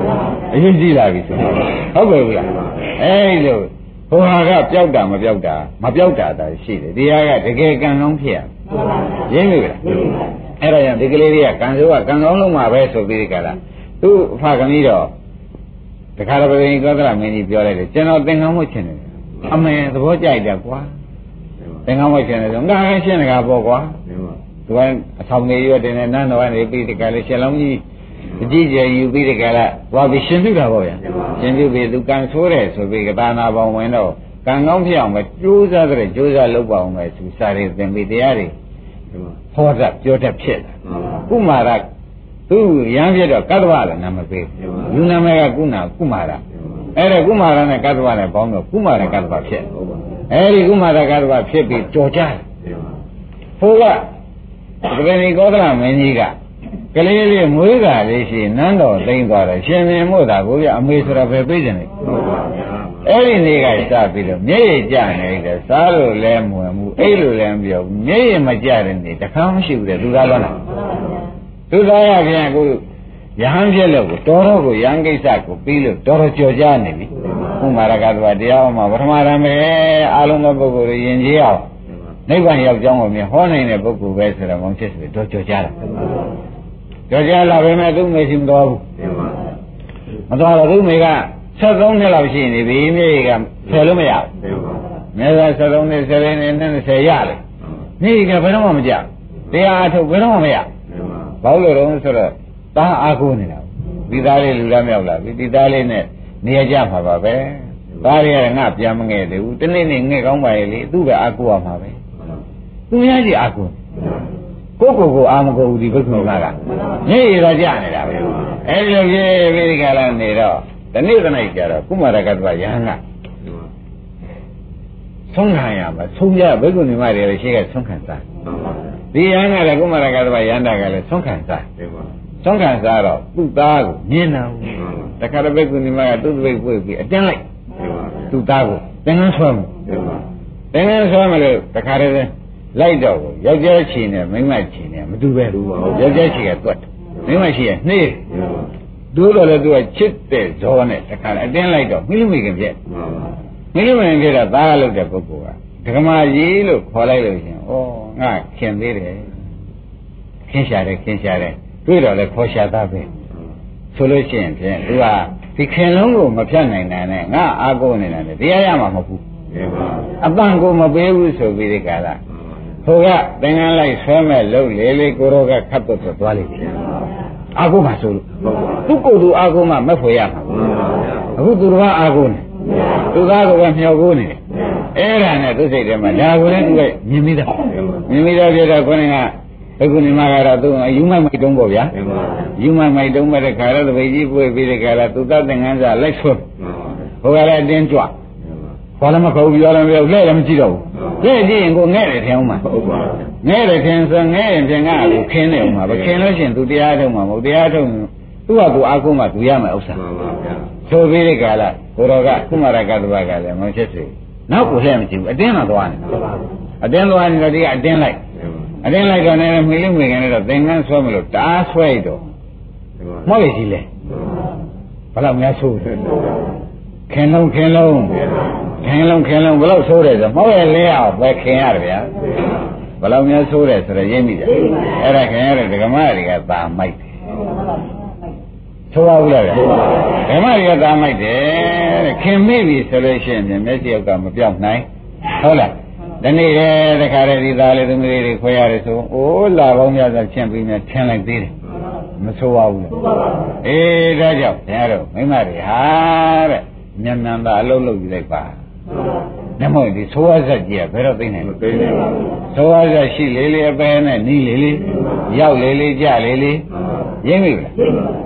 အရင်ကြည့်လာပြီဆိုဟုတ်ကဲ့ဘူးလားအဲ့လိုဟိုဟာကပျောက်တာမပျောက်တာမပျောက်တာသာရှိတယ်တရားကတကယ်ကံကောင်းဖြစ်ရရင်းပြီလားအဲ့ဒါကြောင့်ဒီကလေးတွေကကံစိုးကကံကောင်းလုံးမှာပဲဆိုပြီးဒီကလာသူ့အဖကမီးတော့ တခါတော့ဘယ်ရင်ကောသလမင်းကြီးပြောလိုက်တယ်ကျွန်တော်သင်္ကန်းဝတ်ချင်တယ်အမေသဘောကြိုက်တယ်ကွာသင်္ကန်းဝတ်ချင်တယ်ဆိုငါလည်းရှင်းတကားပေါ့ကွာသူကအဆောင်နေရွတင်နေနန်းတော်ကနေပြီးဒီကလေးရှင်လုံးကြီးအကြည့်ကြယူပြီးဒီကလာသွားပြီးရှင်ပြုတာပေါ့ဗျာရှင်ပြုပြီးသူကံဆိုးတယ်ဆိုပြီးကတာနာပေါင်းဝင်တော့ကံကောင်းဖြစ်အောင်ပဲကြိုးစားတဲ့ကြိုးစားလုပ်ပါအောင်ပဲသူစားရသင်ပြီးတရားတွေဟောတတ်ပြောတတ်ဖြစ်တာကုမာရ သူရမ်းပြတော့ကတ္တဝလည်းနာမပေးလူနာမည်ကကုနာကုမာရအဲ့ဒါကုမာရနဲ့ကတ္တဝနဲ့ပေါင်းတော့ကုမာရကတ္တဝဖြစ်အဲ့ဒီကုမာရကတ္တဝဖြစ်ပြီးကြော်ကြတယ်ဟိုကပဂတိကောသလမင်းကြီးကကလေးလေးမွေးကလေးရှိနန်းတော်သိမ့်သွားတယ်ရှင်မင်းမို့တာကိုပြအမေဆိုတော့ပဲပြေးကြတယ်အဲ့ဒီနေ့ကစပြီးတော့မျက်ရည်ကျနေတယ်စားလို့လည်းမဝင်ဘူးအိတ်လို့လည်းမပြောဘူးမျက်ရည်မကျတဲ့နေ့တခါမှမရှိဘူးတဲ့သူသားလုံးလား သူသားရပြန်ကိုယဟန်ပြက်လို့ကိုတော်တော်ကိုယဟန်ကိစ္စကိုပြီးလို့တော်တော်ကြော်ကြနေပြီဥမာရကတ္တဝတရားဟောမှာပထမရံပဲအာလုံးသောပုဂ္ဂိုလ်တွေယဉ်ကျေးအောင်နိဗ္ဗာန်ရောက်ကြောင်းကိုမြင်ဟောနိုင်တဲ့ပုဂ္ဂိုလ်ပဲဆိုတော့မောင်ချစ်ဆိုတော့ကြော်ကြတာကြော်ကြလာပဲမဲ့သူ့မေရှိမတော်ဘူးမတော်တော့သူ့မေက73နှစ်လောက်ရှိနေပြီမြေကဆယ်လို့မရဘူးမြဲသာ73နှစ်10နှစ်နဲ့20ရတယ်မြေကဘယ်တော့မှမကြတရားအထုတ်ဘယ်တော့မှမရဘာ လို့လဲတော့ဆိုတော့တားအားကိုးနေတာဒီသားလေးလူလားမြောက်လာပြီဒီသားလေးနဲ့နေရကြမှာပါပဲသားလေးကငါပြန်မငဲ့သေးဘူးတနေ့နေ့ငဲ့ကောင်းပါရဲ့လေသူ့ပဲအားကိုးရမှာပဲသူများကြီးအားကိုးကိုကိုကိုအာမကိုဘူးဒီဘုရားကညေ့ရတာကြနေတာပဲအဲဒီလိုပြေးပြီးဒီကလာနေတော့ဒီနေ့တနေ့ကျတော့ကုမာရကတ္တဝယဟန်ကဆုံးခံရမှာဆုံးရဘိက္ခုနီမတွေလည်းရှိကဆုံးခံစား ဒီယဟန်ကလည်းကုမာရကတ္တဝယဟန်တာကလည်းဆုံးခံစားဆုံးခံစားတော့သူ့သားကိုမြင်တာတခါတပိတ်ကုနီမကသူ့တပိတ်ပွေပြီးအတင်းလိုက်သူ့သားကိုသင်္ကန်းဆွဲမှုသင်္ကန်းဆွဲမလို့တခါတည်းလိုက်တော့ယောက်ျားချီနဲ့မိန်းမချီနဲ့မတူပဲယောက်ျားချီကတွတ်မိန်းမချီကနှေးဒိုးတော့လည်းသူကချစ်တဲ့ဇောနဲ့တခါအတင်းလိုက်တော့မိမိခင်ပြက်မိမိခင်ပြက်တော့သားလုပ်တဲ့ပုဂ္ဂိုလ်က ဒကမာကြီးလို့ခေါ်လိုက်လို့ရှင်ဩငါခင်သေးတယ်ခင်ရှာတယ်ခင်ရှာတယ်တွေ့တော့လည်းခေါ်ရှာသားပဲဆိုလို့ရှိရင်ဖြင့်သူကဒီခင်လုံးကိုမဖြတ်နိုင်တာနဲ့ငါအားကိုးနေတာနဲ့တရားရမှာမဟုတ်ဘူးအပန့်ကိုမပေးဘူးဆိုပြီးဒီကလာဟိုကသင်္ကန်းလိုက်ဆွဲမဲ့လုံးလေလေကိုရောကခတ်တော့သွားလိမ့်မယ်အာကိုမှဆိုလို့သူ့ကိုယ်သူအာကိုမှမက်ဖွယ်ရမှာအခုသူတော်ကအာကိုနေသူသားကမျှော်ကိုနေ အဲ့ဒါနဲ့သူစိတ်ထဲမှာဒါကိုလည်းသူကမြင်မိတာမြင်မိတော့ပြတော့ခေါင်းကအခုနေမှာကတော့သူယူမိုက်မိုက်တုံးပေါ့ဗျာယူမိုက်မိုက်တုံးမဲ့တဲ့ခါတော့တပိတ်ကြီးပွေပြီးတဲ့ခါတော့သူသားသင်္ကန်းစာလိုက်ဆွဟိုကလည်းအတင်းကြွဘာလည်းမခေါ်ဘူးပြောလည်းမပြောလဲလည်းမကြည့်တော့ဘူးလဲကြည့်ရင်ကိုငဲ့တယ်ထင်အောင်မှာဟုတ်ပါငဲ့တယ်ထင်ဆိုငဲ့ရင်ဖြင့်ငါ့ကိုခင်းနေအောင်မှာပဲခင်းလို့ရှိရင်သူတရားထုတ်မှာမဟုတ်တရားထုတ်သူ့ဟာကိုအာကုမှသူရမယ်ဥစ္စာမှန်ပါဗျာဆိုပြီးတဲ့ကာလဘုရောကကုမာရကတ္တဝကလည်းမဖြစ်စေ နောက်ကိုလှည့်မကြည့်ဘူးအတင်းတော့သွားနေအတင်းသွားနေတော့ဒီကအတင်းလိုက်အတင်းလိုက်တော့လည်းမိလို့မိခင်လည်းတော့သင်္ကန်းဆွဲမလို့တားဆွဲတော့မောက်ရည်လေဘယ်လောက်များဆိုးခင်လုံးခင်လုံးခင်လုံးခင်လုံးဘယ်လောက်ဆိုးတယ်ဆိုမောက်ရလဲအောင်ပဲခင်ရတယ်ဗျာဘယ်လောက်များဆိုးတယ်ဆိုတော့ရင်းမိတယ်အဲ့ဒါခင်ရတဲ့ဒကမတွေကသာမိုက်တယ် ဆိုပါဘူးလားဗျာဓမ္မတွေကသာမိုက်တယ်တဲ့ခင်မိပြီဆိုလို့ရှိရင်မျက်စိယောက်ကမပြောင်းနိုင်ဟုတ်လားဒီနေ့လေတခါတည်းဒီသားလေးသမီးလေးတွေခွဲရတယ်ဆိုအိုးလာပေါင်းများစွာရှင်းပြီးမြထင်လိုက်သေးတယ်မဆိုပါဘူးလေအေးဒါကြောင့်ဘုရားတို့မိမတွေဟာတဲ့ညံနန္တာအလုံးလုံးယူလိုက်ပါ နမောဒီသောဝဇတ်ကြီးကဘယ်တော့သိနိုင်လဲသိနေပါဘူးသောဝဇတ်ရှိလေလေအပဲနဲ့နီးလေလေရောက်လေလေကြလေလေရင်းပြီလား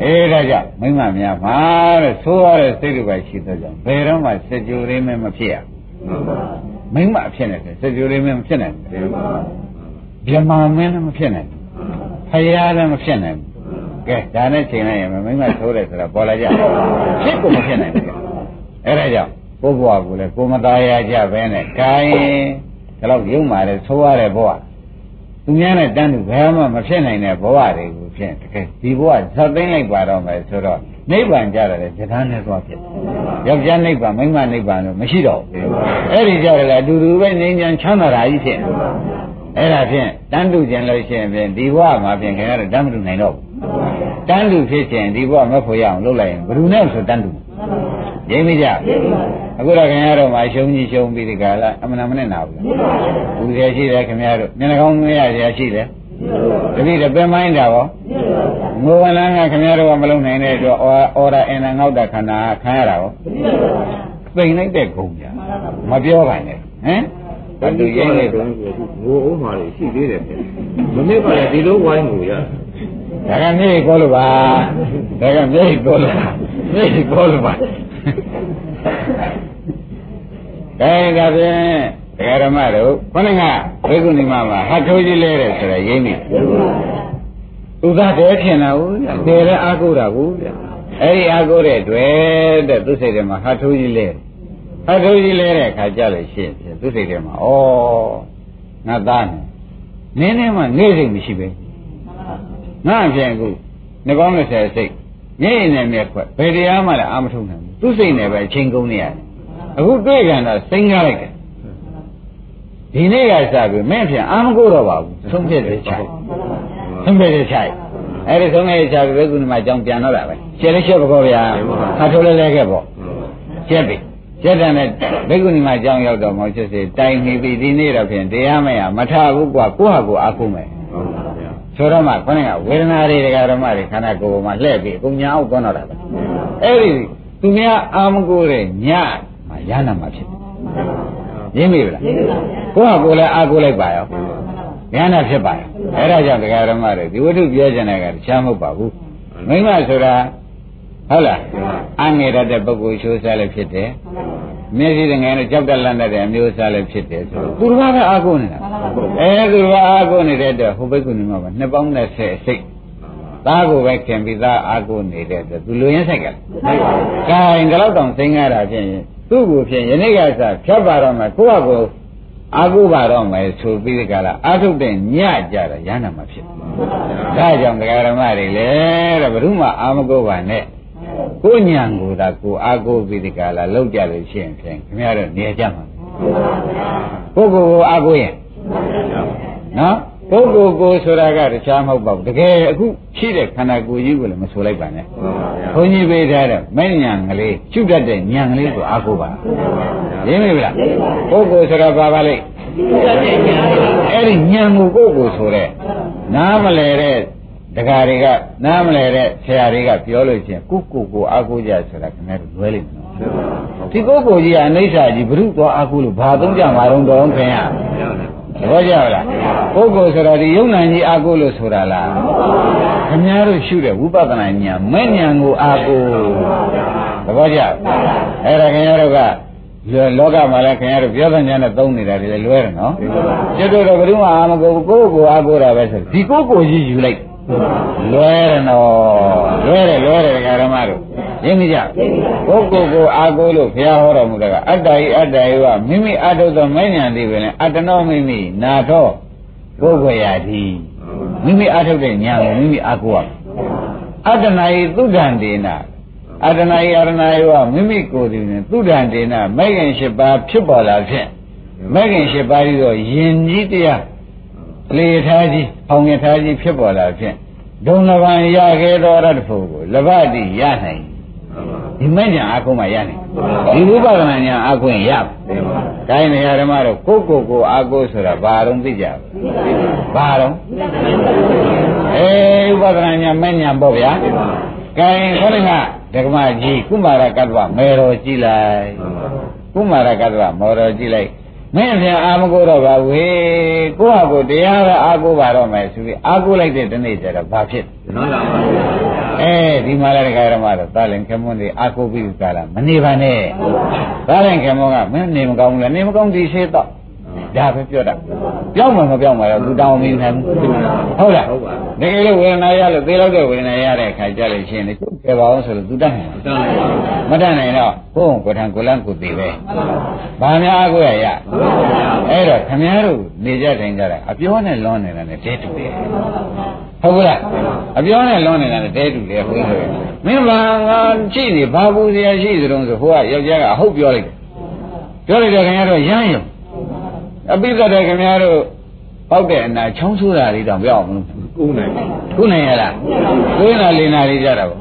အေးဒါကြောင့်မိမများမှာတဲ့သိုးရတဲ့စိတ်တွေပဲရှိတဲ့ကြောင့်ဘယ်တော့မှစကြိုရင်းမမဖြစ်ရမိမအဖြစ်နေတယ်စကြိုရင်းမမဖြစ်နိုင်ဘူးဗျမမင်းလည်းမဖြစ်နိုင်ဘူးဖရာလည်းမဖြစ်နိုင်ဘူးကဲဒါနဲ့ချိန်လိုက်ရင်မိမသိုးတယ်ဆိုတာပေါ်လာကြဖြစ်ကိုမဖြစ်နိုင်ဘူးအဲ့ဒါကြောင့် ကိုယ်ဘဝကိုလည်းကိုမသားရကြပဲနဲ့ခိုင်းဒါတော့ရုံမာတယ်သိုးရတဲ့ဘဝသူများနဲ့တန်းတူဘယ်မှမဖြစ်နိုင်တဲ့ဘဝတွေကိုဖြင့်တကယ်ဒီဘဝဇတ်သိမ့်လိုက်ပါတော့မယ်ဆိုတော့နိဗ္ဗာန်ကြတယ်ဇဒန်းနဲ့သွားဖြစ်ယောက်ျားနိဗ္ဗာန်မိန်းမနိဗ္ဗာန်လို့မရှိတော့ဘူးအဲ့ဒီကြတယ်လေအတူတူပဲငြိမ်းချမ်းချမ်းသာတာကြီးဖြစ်အဲ့ဒါဖြင့်တန်းတူကျင်လို့ရှိရင်ဖြင့်ဒီဘဝမှာဖြင့်ခင်ဗျားတို့တန်းမတူနိုင်တော့ဘူးတန်းတူဖြစ်ခြင်းဒီဘဝမဖို့ရအောင်လုပ်လိုက်ရင်ဘယ်သူနဲ့ဆိုတန်းတူ ရင်းမိကြအခုတော့ခင်ဗျားတို့မှာရှုံးကြီးရှုံးပြီးဒီကလာအမနာမနဲ့နာဘူးဘူးရရှိတယ်ခင်ဗျားတို့မျက်နှာကောင်းမရရရှိတယ်တတိတပင်မိုင်းတာရောငိုဝင်လန်းကခင်ဗျားတို့ကမလုံနိုင်တဲ့အတွက်အော်ဒါအင်နာငေါက်တာခန္ဓာခံရတာရောသိမ့်လိုက်တဲ့ဂုံကြမပြောပါနဲ့ဟမ်ဘယ်သူရင်းနေတော့ငိုအောင်ပါလေရှိသေးတယ်မမေ့ပါလေဒီလိုဝိုင်းကိုရဒါကမြေကောလို့ပါဒါကမြေကောလို့ပါမြေကောလို့ပါ ဒါဒါဖြင့်ဒကာဓမ္မတို့ခொနကဘေကုဏီမမှာဟာထိုးကြီးလဲတဲ့ဆိုရရင်းနေဥသာတဲထင်တာဟုတ်တဲလဲအာကိုတာဟုတ်အဲ့ဒီအာကိုတဲ့တွေ့တဲ့သူစိတ်ထဲမှာဟာထိုးကြီးလဲဟာထိုးကြီးလဲတဲ့အခါကြလို့ရှိရင်သူစိတ်ထဲမှာဩငါသားနေနင်းနေမှနေစိတ်မရှိပဲငါအပြင်အခုနှကောင်း20စိတ်ငိမ့်နေမြက်ခွက်ဘယ်တရားမှလည်းအာမထုံနိုင်ဘူး သူစိတ်နဲ့ပဲအချိန်ကုန်နေရတယ်အခုတွေ့ကြတာစိမ့်ကားလိုက်တယ်ဒီနေ့ကစပြီးမင်းဖြင့်အာမကိုတော့ပါဘူးသုံးဖြစ်တယ်ချိုက်သုံးဖြစ်တယ်ချိုက်အဲ့ဒီသုံးဖြစ်ချပြီးဘယ်ကုဏမအကြောင်းပြန်တော့တာပဲရှင်းလေးရှင်းပါကောဗျာခါထိုးလဲလဲခဲ့ပေါ့ရှင်းပြီကျက်တဲ့နဲ့ဘိက္ခုနီမအကြောင်းရောက်တော့မောချစ်စေတိုင်နေပြီဒီနေ့တော့ဖြင့်တရားမရမထဘူးကွာကိုယ့်ဟာကိုယ်အားကိုးမယ်ဆိုတော့မှခေါင်းကဝေဒနာတွေတရားဓမ္မတွေခန္ဓာကိုယ်ပေါ်မှာလှည့်ပြီးအကုန်ညာအောင်သွန်းတော့တာပဲအဲ့ဒီ သူများအာမကိုတဲ့ညမှာရနာမှာဖြစ်တယ်ရင်းပြီလားကိုယ့်ဟာကိုယ်လည်းအားကိုးလိုက်ပါရောရနာဖြစ်ပါရောအဲ့ဒါကြောင့်တရားဓမ္မတွေဒီဝိတ္ထုပြောချင်တဲ့ကတခြားမဟုတ်ပါဘူးမိမဆိုတာဟုတ်လားအငယ်ရတဲ့ပုဂ္ဂိုလ်ချိုးစားလည်းဖြစ်တယ်မျက်စိတငယ်နဲ့ကြောက်တက်လန့်တဲ့အမျိုးအစားလည်းဖြစ်တယ်ဆိုတော့သူတစ်ပါးကအာကိုနေတာအဲသူတစ်ပါးအာကိုနေတဲ့အတွက်ဟိုဘိက္ခုနီမှာပါနှစ်ပေါင်း20စိတ် သားကိုပဲခင်ပြီးသားအာကိုနေတဲ့အတွက်သူလူရင်းဆိုင်ကလားကဲဒါတော့တောင်သိငါတာဖြစ်ရင်သူ့ကိုဖြင့်ယနေ့ကစဖြတ်ပါတော့မယ်ကိုယ့်ဟာကိုအာကိုပါတော့မယ်ဆိုပြီးဒီကလာအာထုတ်တဲ့ညကြတာရဟနာမှာဖြစ်ဒါကြောင့်တရားဓမ္မတွေလေတဲ့ဘုရုမအာမကိုပါနဲ့ကိုညံကိုသာကိုအာကိုပြီးဒီကလာလောက်ကြလို့ရှိရင်ဖြင့်ခင်ဗျားတို့နေကြမှာကိုကိုကိုအာကိုရင်နော် ကိုကိုကိုဆိုတာကတခြားမဟုတ်ပါဘူးတကယ်အခုရှိတဲ့ခန္ဓာကိုယ်ကြီးကိုလည်းမဆိုလိုက်ပါနဲ့ဘုန်းကြီးပေးထားတဲ့မဲ့ညံကလေးရှုတတ်တဲ့ညံကလေးကိုအာကိုပါရင်းမိဗလားကိုကိုဆိုတာဘာပါလိမ့်အဲ့ဒီညံကိုကိုကိုဆိုတဲ့နားမလဲတဲ့ဒကာတွေကနားမလဲတဲ့ဆရာတွေကပြောလို့ချင်းကိုကိုကိုအာကိုကြဆိုတာခင်ဗျားတို့လွဲလိမ့်မယ်နော်ဒီကိုကိုကြီးကအနိစ္စကြီးဘုရုသွားအာကိုလို့ဘာသုံးကြမှာတော့တော်ခင်ဗျာ သဘောကျလားပုဂ္ဂိုလ်ဆိုတော့ဒီယုံနာကြီးအာကိုလို့ဆိုတာလားခင်ဗျားတို့ရှုတဲ့ဝိပဿနာဉာဏ်မဲ့ဉာဏ်ကိုအာကိုသဘောကျအဲ့ဒါခင်ဗျားတို့ကလောကမှာလည်းခင်ဗျားတို့ပြောတဲ့ဉာဏ်နဲ့သုံးနေတာတွေလည်းလွဲတယ်နော်ကျွတ်တော့ဘယ်သူမှအာမကိုကိုယ့်ကိုအာကိုတာပဲဆိုဒီကိုယ့်ကိုကြီးယူလိုက်လွဲတယ်နော်လွဲတယ်လွဲတယ်ဓမ္မတို့ ရင်းမိကြကိုယ့်ကိုယ်ကိုအာကိုလို့ဘုရားဟောတော်မူတာကအတ္တဤအတ္တဤကမိမိအတုသောမဲ့ညာသေးပဲလေအတ္တနောမိမိနာသောကိုယ်ွယ်ရာဒီမိမိအထုတ်တဲ့ညာကိုမိမိအာကိုရအတ္တနာဤသုဒ္ဓံဒေနာအတ္တနာဤအရဏယဝမိမိကိုယ်တည်နေသုဒ္ဓံဒေနာမဲ့ခင်၈ပါးဖြစ်ပေါ်လာဖြင့်မဲ့ခင်၈ပါးဤသောယင်ကြီးတရားလေထားကြီးအောင်ရထားကြီးဖြစ်ပေါ်လာဖြင့်ဒုံလဘံရခဲ့သောရတ္တဖို့ကိုလဘတိရနိုင် ဒီမဲ့ညာအကုန်မှရနိုင်ဒီဥပဒနာညာအခွင့်ရပါဒါရင်နေရာဓမ္မတော့ကိုကိုကိုအာကိုဆိုတာဘာတော့သိကြဘာတော့အေးဥပဒနာညာမဲ့ညာပေါ့ဗျာကဲခေါင်းကဒကမကြီးကုမာရကတ္တဝမေတော်ကြည့်လိုက်ကုမာရကတ္တဝမေတော်ကြည့်လိုက် မင်းပြန်အာမကိုတော့ပါဝေကိုယ့်ဟာကိုတရားကအာကိုပါတော့မယ်ဆိုပြီးအာကိုလိုက်တဲ့ဒီနေ့ကျတော့ဘာဖြစ်နော်လားအဲဒီမှာလည်းဒကာရမတော့သာလင်ခမွန်းတွေအာကိုပြီးကြလားမနေပါနဲ့သာလင်ခမွန်းကမင်းနေမကောင်းဘူးလားနေမကောင်းဒီရှိတော့ ဒါပဲပြောတာပြောင်းမှမပြောင်းမှတော့သူတောင်းမင်းနိုင်ဘူးဟုတ်လားတကယ်လို့ဝေဒနာရလို့သေလောက်တဲ့ဝေဒနာရတဲ့အခါကျလို့ရှိရင်လေကျုပ်ကျေပါအောင်ဆိုလို့သူတတ်နိုင်မတတ်နိုင်တော့ဘုံကိုထံကိုလန့်ကိုသေးပဲဘာများကိုရရအဲ့တော့ခမည်းတော်နေကြတိုင်းကြတာအပြောနဲ့လွန်နေတာနဲ့တဲတူတယ်ဟုတ်ကလားအပြောနဲ့လွန်နေတာနဲ့တဲတူတယ်ဘုန်းကြီးတို့မင်းဘာငါကြည့်နေဘာဘူးစရာရှိသလုံးဆိုဟိုကယောက်ျားကအဟုတ်ပြောလိုက်တယ်ပြောလိုက်တယ်ခင်ဗျားတို့ရမ်းရုံ အပိသက်တဲ့ခင်ဗျားတို့ပောက်တဲ့အနာချောင်းဆိုးတာလေးတောင်ပြောအောင်မလို့ကုနိုင်ကုနိုင်ရလားကုနာလင်းနာလေးကြတာပေါ့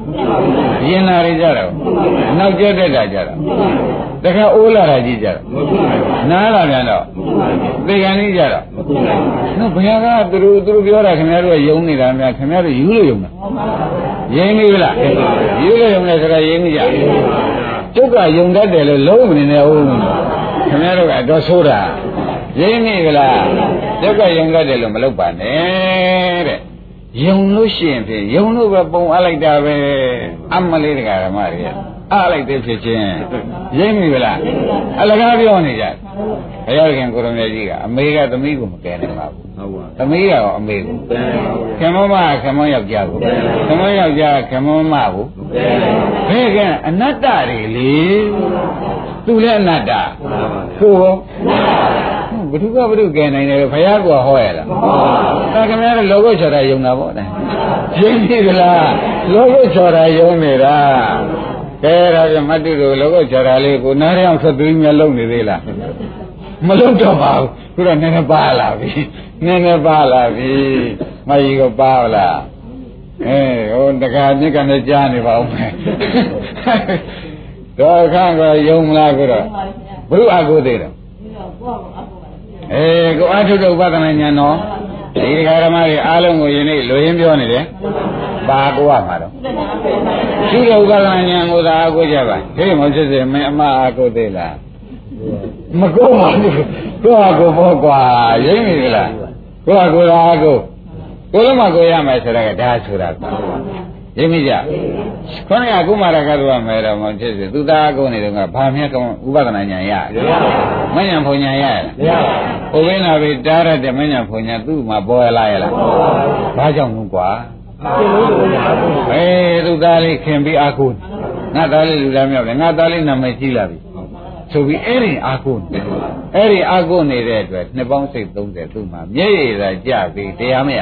ရင်နာလေးကြတာပေါ့နောက်ကျက်တက်တာကြတာတခါအိုးလာတာကြီးကြတာနားလာပြန်တော့သေကန်လေးကြတာနော်ဘုရားကသူတို့သူတို့ပြောတာခင်ဗျားတို့ကယုံနေတာများခင်ဗျားတို့ယူလို့ယုံတာရင်းပြီလားယူလို့ယုံတယ်ဆိုတာရင်းပြီကြကျုပ်ကယုံတတ်တယ်လို့လုံးမနေနဲ့ဟုတ်ခင်ဗျားတို့ကတော့ဆိုးတာ ရင်းမိကလားဒုက္ခယုံရတယ်လို့မလုပ်ပါနဲ့တဲ့ယုံလို့ရှိရင်ဖြင့်ယုံလို့ပဲပုံအပ်လိုက်တာပဲအမလေးတရားဓမ္မတွေအားလိုက်တဲ့ဖြစ်ချင်းရင်းမိကလားအလကားပြောနေကြဘုရားခင်ကိုရမေကြီးကအမေကသမီးကိုမကယ်နိုင်ပါဘူးဟုတ်ပါသမီးကတော့အမေကိုခင်မမခင်မယောက်ျားကိုခင်မယောက်ျားခင်မမကိုဘယ်ကအနတ္တတွေလေသူလည်းအနတ္တသူရောဘု သူကဘုသူကယ်နိုင်တယ်ဘုရားကဟောရလားဟောခင်ဗျားတို့လောဘချော်တာယုံတာပေါ့တဲ့ရှင်းပြီလားလောဘချော်တာယုံနေတာကဲဒါပြန်မတူလို့လောဘချော်တာလေးကိုနားရအောင်ဆက်သွင်းမြလုံးနေသေးလားဟမလုံးတော့ပါဘူးခုတော့နည်းနည်းပါလာပြီနည်းနည်းပါလာပြီမကြီးကပါလားအဲဟိုတခါမြစ်ကနေကြားနေပါဦးမယ်တော့ခန့်ကယုံမလားကိုတော့ဘုရားကိုသေးတယ် အေးကိုအထုတို့ဥပဒနာညာနော်ဒီဒကာဓမ္မတွေအားလုံးကိုယနေ့လူရင်းပြောနေတယ်ပါကိုရမှာတော့ရှိတဲ့ဥပဒနာညာကိုသာအားကိုကြပါဟေးမောစစ်စစ်မင်းအမအားကိုသေးလားမကိုပါဘူးကိုဟာကိုဘောကွာရိမ့်နေလားကိုဟာကိုသာအားကိုကိုလုံးမကိုရမယ်ဆိုတာကဒါဆိုတာကွာ ရိမ့်မိကြခေါင်းကကုမာရကတော့မယ်တော့မောစစ်စစ်သူသားအားကိုနေတော့ကဘာမြတ်ကောဥပဒနာညာရမညာဖုန်ညာရရဟိုဘင်းလာပြီတားရတဲ့မညာဖုန်ညာသူ့မှာပေါ်လာရလားဘာကြောင့်လဲကွာအေးသူသားလေးခင်ပြီးအားကိုငါသားလေးလူသားမြောက်တယ်ငါသားလေးနာမည်ကြီးလာပြီဆိုပြီးအဲ့ဒီအာကုနေအဲ့ဒီအာကုနေတဲ့အတွက်နှစ်ပေါင်းစိတ်30သူ့မှာမျက်ရည်သာကြပြီးတရားမရ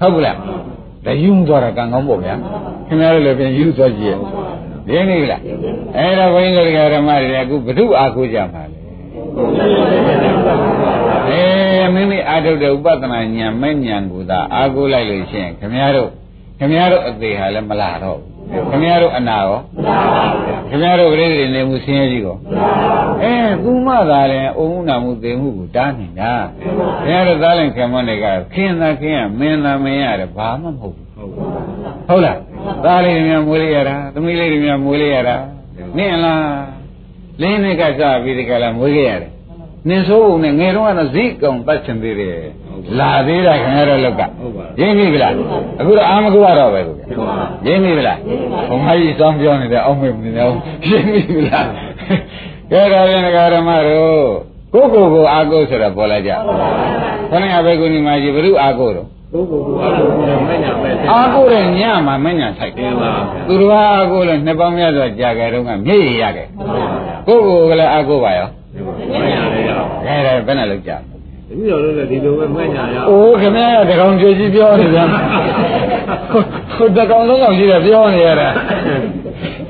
ဟုတ်ကလား တယူးသွားတာကံကောင်းပေါ့ဗျာခင်ဗျားတို့လည်းပြန်ယူသွားကြည့်ရင်းနေလားအဲ့ဒါဘုန်းကြီးတို့ဓမ္မတွေအခုဘု து အာကုကြမှာလေအဲမိမိအာထုတ်တဲ့ဥပဒနာဉာဏ်မဲ့ဉာဏ်ကိုသာအာကုလိုက်လို့ရှိရင်ခင်ဗျားတို့ခင်ဗျားတို့အသေးဟာလည်းမလာတော့ဘူး ခင်ဗျားတို့အနာရောခင်ဗျားတို့ကလေးတွေနေမှုဆင်းရဲကြီးကောအဲသူမှသာလဲအုံမှုနာမှုသိမှုကိုတားနေတာခင်ဗျားတို့သားလည်းခင်မတွေကခင်သာခင်ရမင်းသာမင်းရတယ်ဘာမှမဟုတ်ဘူးဟုတ်လားသားလေးတွေများမွေးလိုက်ရတာသမီးလေးတွေများမွေးလိုက်ရတာနင့်လားလင်းနေကစပြီးဒီကလာမွေးခဲ့ရတယ်နင်ဆိုးုံနဲ့ငယ်တော့ကတော့ဇိကောင်တတ်ချင်သေးတယ် လာသေးတာခင်ဗျားတို့လောက်ကရင်းပြီဗလားအခုတော့အာမကုရတော့ပဲကိုရင်းပြီဗလားဘုံမကြီးစောင်းပြောနေတယ်အောက်မေ့မနေတော့ရင်းပြီဗလားကဲဒါပြန်ဓမ္မတို့ကိုကိုကိုအာကိုဆိုတော့ပေါ်လာကြခဏကပဲကုဏီမကြီးဘုရုအာကိုတော့ကိုကိုကိုအားကိုမညာပဲအာကိုတဲ့ညမှာမညာဆိုင်တယ်ပါသူတော်အာကိုလည်းနှစ်ပေါင်းများစွာကြာကြတော့ကမျက်ရည်ရခဲ့ကိုကိုကလည်းအာကိုပါရောမညာလေရခဲတယ်ဘယ်နဲ့လောက်ကြ တပည့်တော်တို့လည်းဒီလိုပဲမှတ်ညာရအိုးခင်ဗျားကတကောင်ကြွကြီးပြောနေကြဟိုတကောင်လုံးကောင်ကြီးတယ်ပြောနေရတာ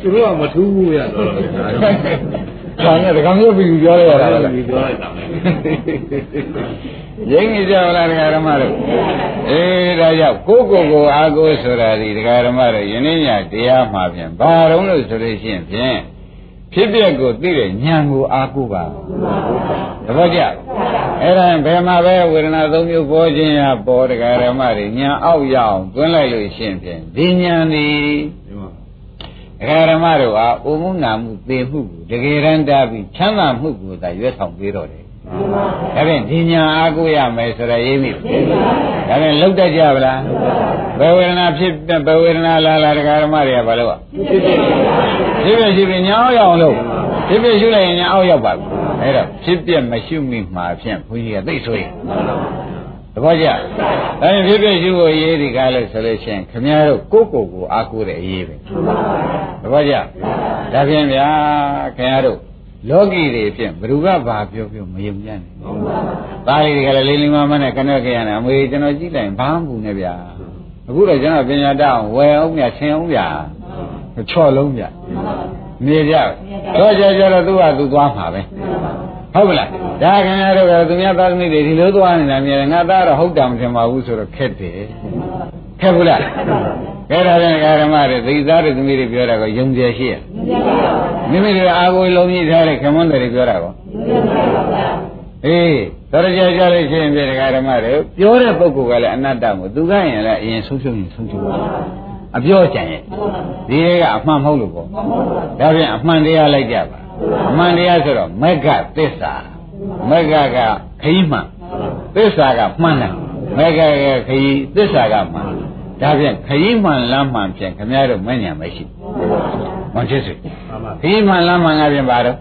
သူတို့ကမထူးဘူးရတော့ဒါနဲ့တကောင်မျိုးပြီးပြောရတာလားပြီးပြောလိုက်တာရင်းကြီးကြလားဒကာရမတို့အေးဒါကြောင့်ကိုကိုကိုအာကိုဆိုတာဒီဒကာရမတို့ယနေ့ညတရားမှာဖြင့်ဘာတော့လို့ဆိုလို့ရှိရင်ဖြင့် ဖြစ်ပျက်ကိုသိတဲ့ဉာဏ်ကိုအာကိုပါသဘောကျအဲ့ဒါဘယ်မှာပဲဝေဒနာသုံးမျိုးပေါ်ခြင်းရပေါ်ဒကာရမတွေဉာဏ်အောက်ရအောင်တွန်းလိုက်လို့ရှိရင်ဖြင့်ဒီဉာဏ်ဒီဒကာရမတို့ဟာဥမှုနာမှုသိမှုကိုတကယ်တမ်းတားပြီးချမ်းသာမှုကိုသာရွတ်ဆောင်ပေးတော့တယ် ဒါဖြင့်ဒီညာအားကိုးရမယ်ဆိုတော့ရေးမိဒါဖြင့်လောက်တတ်ကြဗလားဘယ်ဝေဒနာဖြစ်ဘယ်ဝေဒနာလာလာတရားဓမ္မတွေကဘာလို့ဖြစ်ဖြစ်ရှိဖြစ်ညာအောင်ရအောင်လို့ဖြစ်ဖြစ်ရှုလိုက်ရင်ညာအောင်ရောက်ပါဘူးအဲ့တော့ဖြစ်ပြမရှိမိမှာဖြင့်ဘုန်းကြီးကသိဆိုရင်သဘောကျ။အဲဖြစ်ဖြစ်ရှိဖို့ရေးဒီကားလို့ဆိုလို့ရှိရင်ခမည်းတော်ကိုကိုကိုအားကိုးတဲ့အရေးပဲ။သဘောကျ။ဒါဖြင့်ဗျာခင်ဗျားတို့ လောကီတွေဖြင့်ဘ누구ကဘာပြောပြောမယုံကြနဲ့။သားလေးတွေကလည်းလေးလေးမမနဲ့ကနဲ့ကြရနေအမေကျွန်တော်ကြည့်လိုက်ဘာမှမဘူးနဲ့ဗျာ။အခုတော့ကျွန်တော်ပညာတတ်အောင်ဝယ်အောင်မြဆင်အောင်ဗျာ။ချော့လုံးဗျာ။နေကြ။တော့ကြကြတော့သူ့ဟာသူသွားမှာပဲ။ဟုတ်ကလား။ဒါခင်ဗျားတို့ကသူများသားသမီးတွေဒီလိုသွားနေတာမြင်ငါသားတော့ဟုတ်တယ်မထင်ပါဘူးဆိုတော့ခက်တယ်။ ခက်ဘူးလား။ခဲတာတဲ့ဓမ္မတွေသိသားတွေသမီးတွေပြောတာကယုံကြည်ရှိရဲ့မိမိတို့အာကိုလုံးကြီးထားတဲ့ခမွန်းတွေပြောတာကောအေးတော်ကြကြလို့ရှိရင်ပြဓမ္မတွေပြောတဲ့ပုဂ္ဂိုလ်ကလည်းအနတ္တကိုသူကရင်လည်းအရင်ဆုံးရှုံးရင်ဆုံးရှုံးအပြောကြံရဲ့ဒီကအမှန်မဟုတ်လို့ပေါ့ဒါပြန်အမှန်တရားလိုက်ကြပါအမှန်တရားဆိုတော့မက္ကသစ္စာမက္ကကခရီးမှန်သစ္စာကမှန်တယ်မက္ကကခရီးသစ္စာကမှန် ဒါဖြင့်ခရီးမှန်လမ်းမှန်ဖြင့်ခမည်းတော်မဉဏ်မရှိမချစ်စိခရီးမှန်လမ်းမှန်ကဖြင့်ပါတော့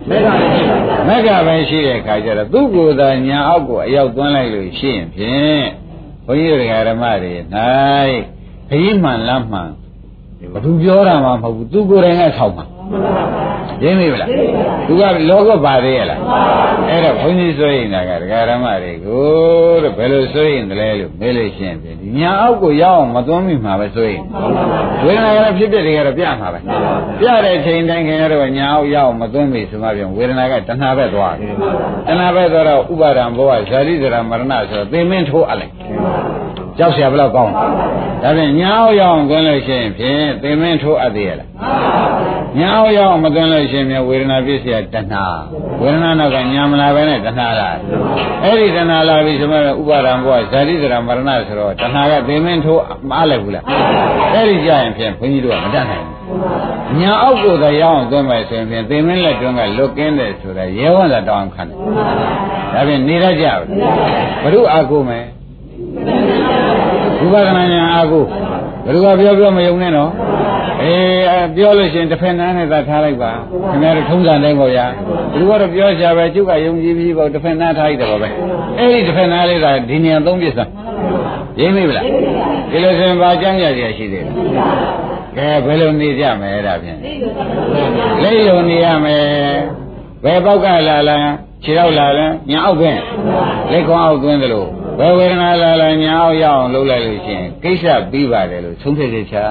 မက္ကပဲရှိတဲ့အခါကျတော့သူ့ကိုယ်သာညာအောက်ကိုအရောက်သွန်းလိုက်လို့ရှိရင်ဖြင့်ဘုန်းကြီးတို့ဓမ္မတွေ၌ခရီးမှန်လမ်းမှန်ဘယ်သူပြောတာမှမဟုတ်ဘူးသူကိုယ်တိုင်ကဆောက်မှာ ရင်းမိဗလားသူကလောကပါသေးရလားအဲ့တော့ဘုန်းကြီးဆိုရင်ဒါကဒကာရမတွေကိုတဲ့ဘယ်လိုဆိုရင်တလဲလို့မေးလို့ရှိရင်ဖြင့်ဒီညာအောက်ကိုရောက်အောင်မသွန်းမိမှာပဲဆိုရင်ဝေဒနာကလည်းဖြစ်ဖြစ်တွေကတော့ပြမှာပဲပြတဲ့ချိန်တိုင်းခင်ရတော့ညာအောက်ရောက်အောင်မသွန်းမိဆိုမှပြန်ဝေဒနာကတဏှာပဲသွားတယ်တဏှာပဲသွားတော့ဥပါဒံဘောကဇာတိဇရာမရဏဆိုတော့သိမင်းထိုးအပ်လိုက်ကြောက်เสียဘယ်လောက်ကောင်းလဲဒါဖြင့်ညာအောင်ရောက်အောင်သွင်းလို့ရှိရင်ဖြင့်သိမင်းထိုးအပ်သေးရလား ညာအောင်ရအောင်မတင်လို့ရှင်မြဝေဒနာပြည့်စရာတဏှာဝေဒနာနောက်ကညာမလာပဲနဲ့တဏှာလာအဲ့ဒီတဏှာလာပြီဆိုမှဥပါဒံဘောဇာတိဇရာမရဏဆိုတော့တဏှာကသိမင်းထိုးမအားလိုက်ဘူးလားအဲ့ဒီကြရင်ဖြင့်ဘုန်းကြီးတို့ကမတတ်နိုင်ဘူးညာအောက်ကိုသာရအောင်သွင်းမယ်ဆိုရင်ဖြင့်သိမင်းလက်တွန်းကလွတ်ကင်းတယ်ဆိုတာရဲဝံသာတောင်းခံတယ်ဒါဖြင့်နေရကြဘူးဘုရုအာကိုမယ်ဥပါဒနာညာအာကိုဘုရုကပြောပြောမယုံနဲ့နော် အေးပြောလို့ရှိရင်တစ်ဖက်နားနဲ့သာထားလိုက်ပါခင်ဗျားတို့ထုံးစံတိုင်းပေါ့ဗျာဘယ်သူကတော့ပြောရှာပဲကျုပ်ကယုံကြည်ပြီးပေါ့တစ်ဖက်နားထားလိုက်တယ်ပေါ့ပဲအဲ့ဒီတစ်ဖက်နားလေးကဒီနေရာသုံးပြစ်စမ်းရင်းမိဗလားဒီလိုဆိုရင်ဘာကြမ်းကြရရှိသေးလဲကဲဘယ်လိုနေကြမလဲဒါဖြင့်လိမ့်လိုနေရမယ်ဘယ်ပေါက်ကလာလာခြေတော့လာလဲညာအောက်ပင်လက်ခေါင်းအောက်သွင်းတယ်လို့ ဘယ်ဝေဒနာလာလာညာအောင်ရအောင်လုပ်လိုက်လို့ရှိရင်ကိစ္စပြီးပါတယ်လို့သုံးဖြတ်ချက်ချာ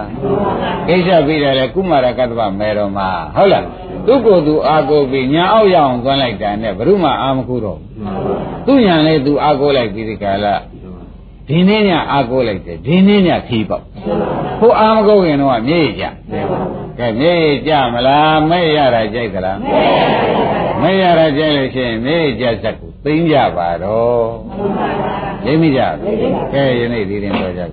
ကိစ္စပြီးတယ်လေကုမာရကတ္တဗမေတော်မှာဟုတ်လားသူ့ကိုယ်သူအာကိုပြီးညာအောင်ရအောင်သွန်းလိုက်တာနဲ့ဘုရုမအာမခုတော့သူ့ညာလေးသူအာကိုလိုက်ပြီးဒီကလာဒီနေ့ညအာကိုလိုက်တယ်ဒီနေ့ညခီးပေါ့ဟိုအာမကုတ်ရင်တော့မြေကြကဲမြေကြမလားမဲ့ရတာကြိုက်သလားမဲ့ရတာကြိုက်လို့ရှိရင်မြေကြစက်ကို သိမ့်ကြပါတော့သိမ့်ပါပါဘုရားသိမ့်ကြပါကဲယနေ့ဒီရင်ပြောကြပါ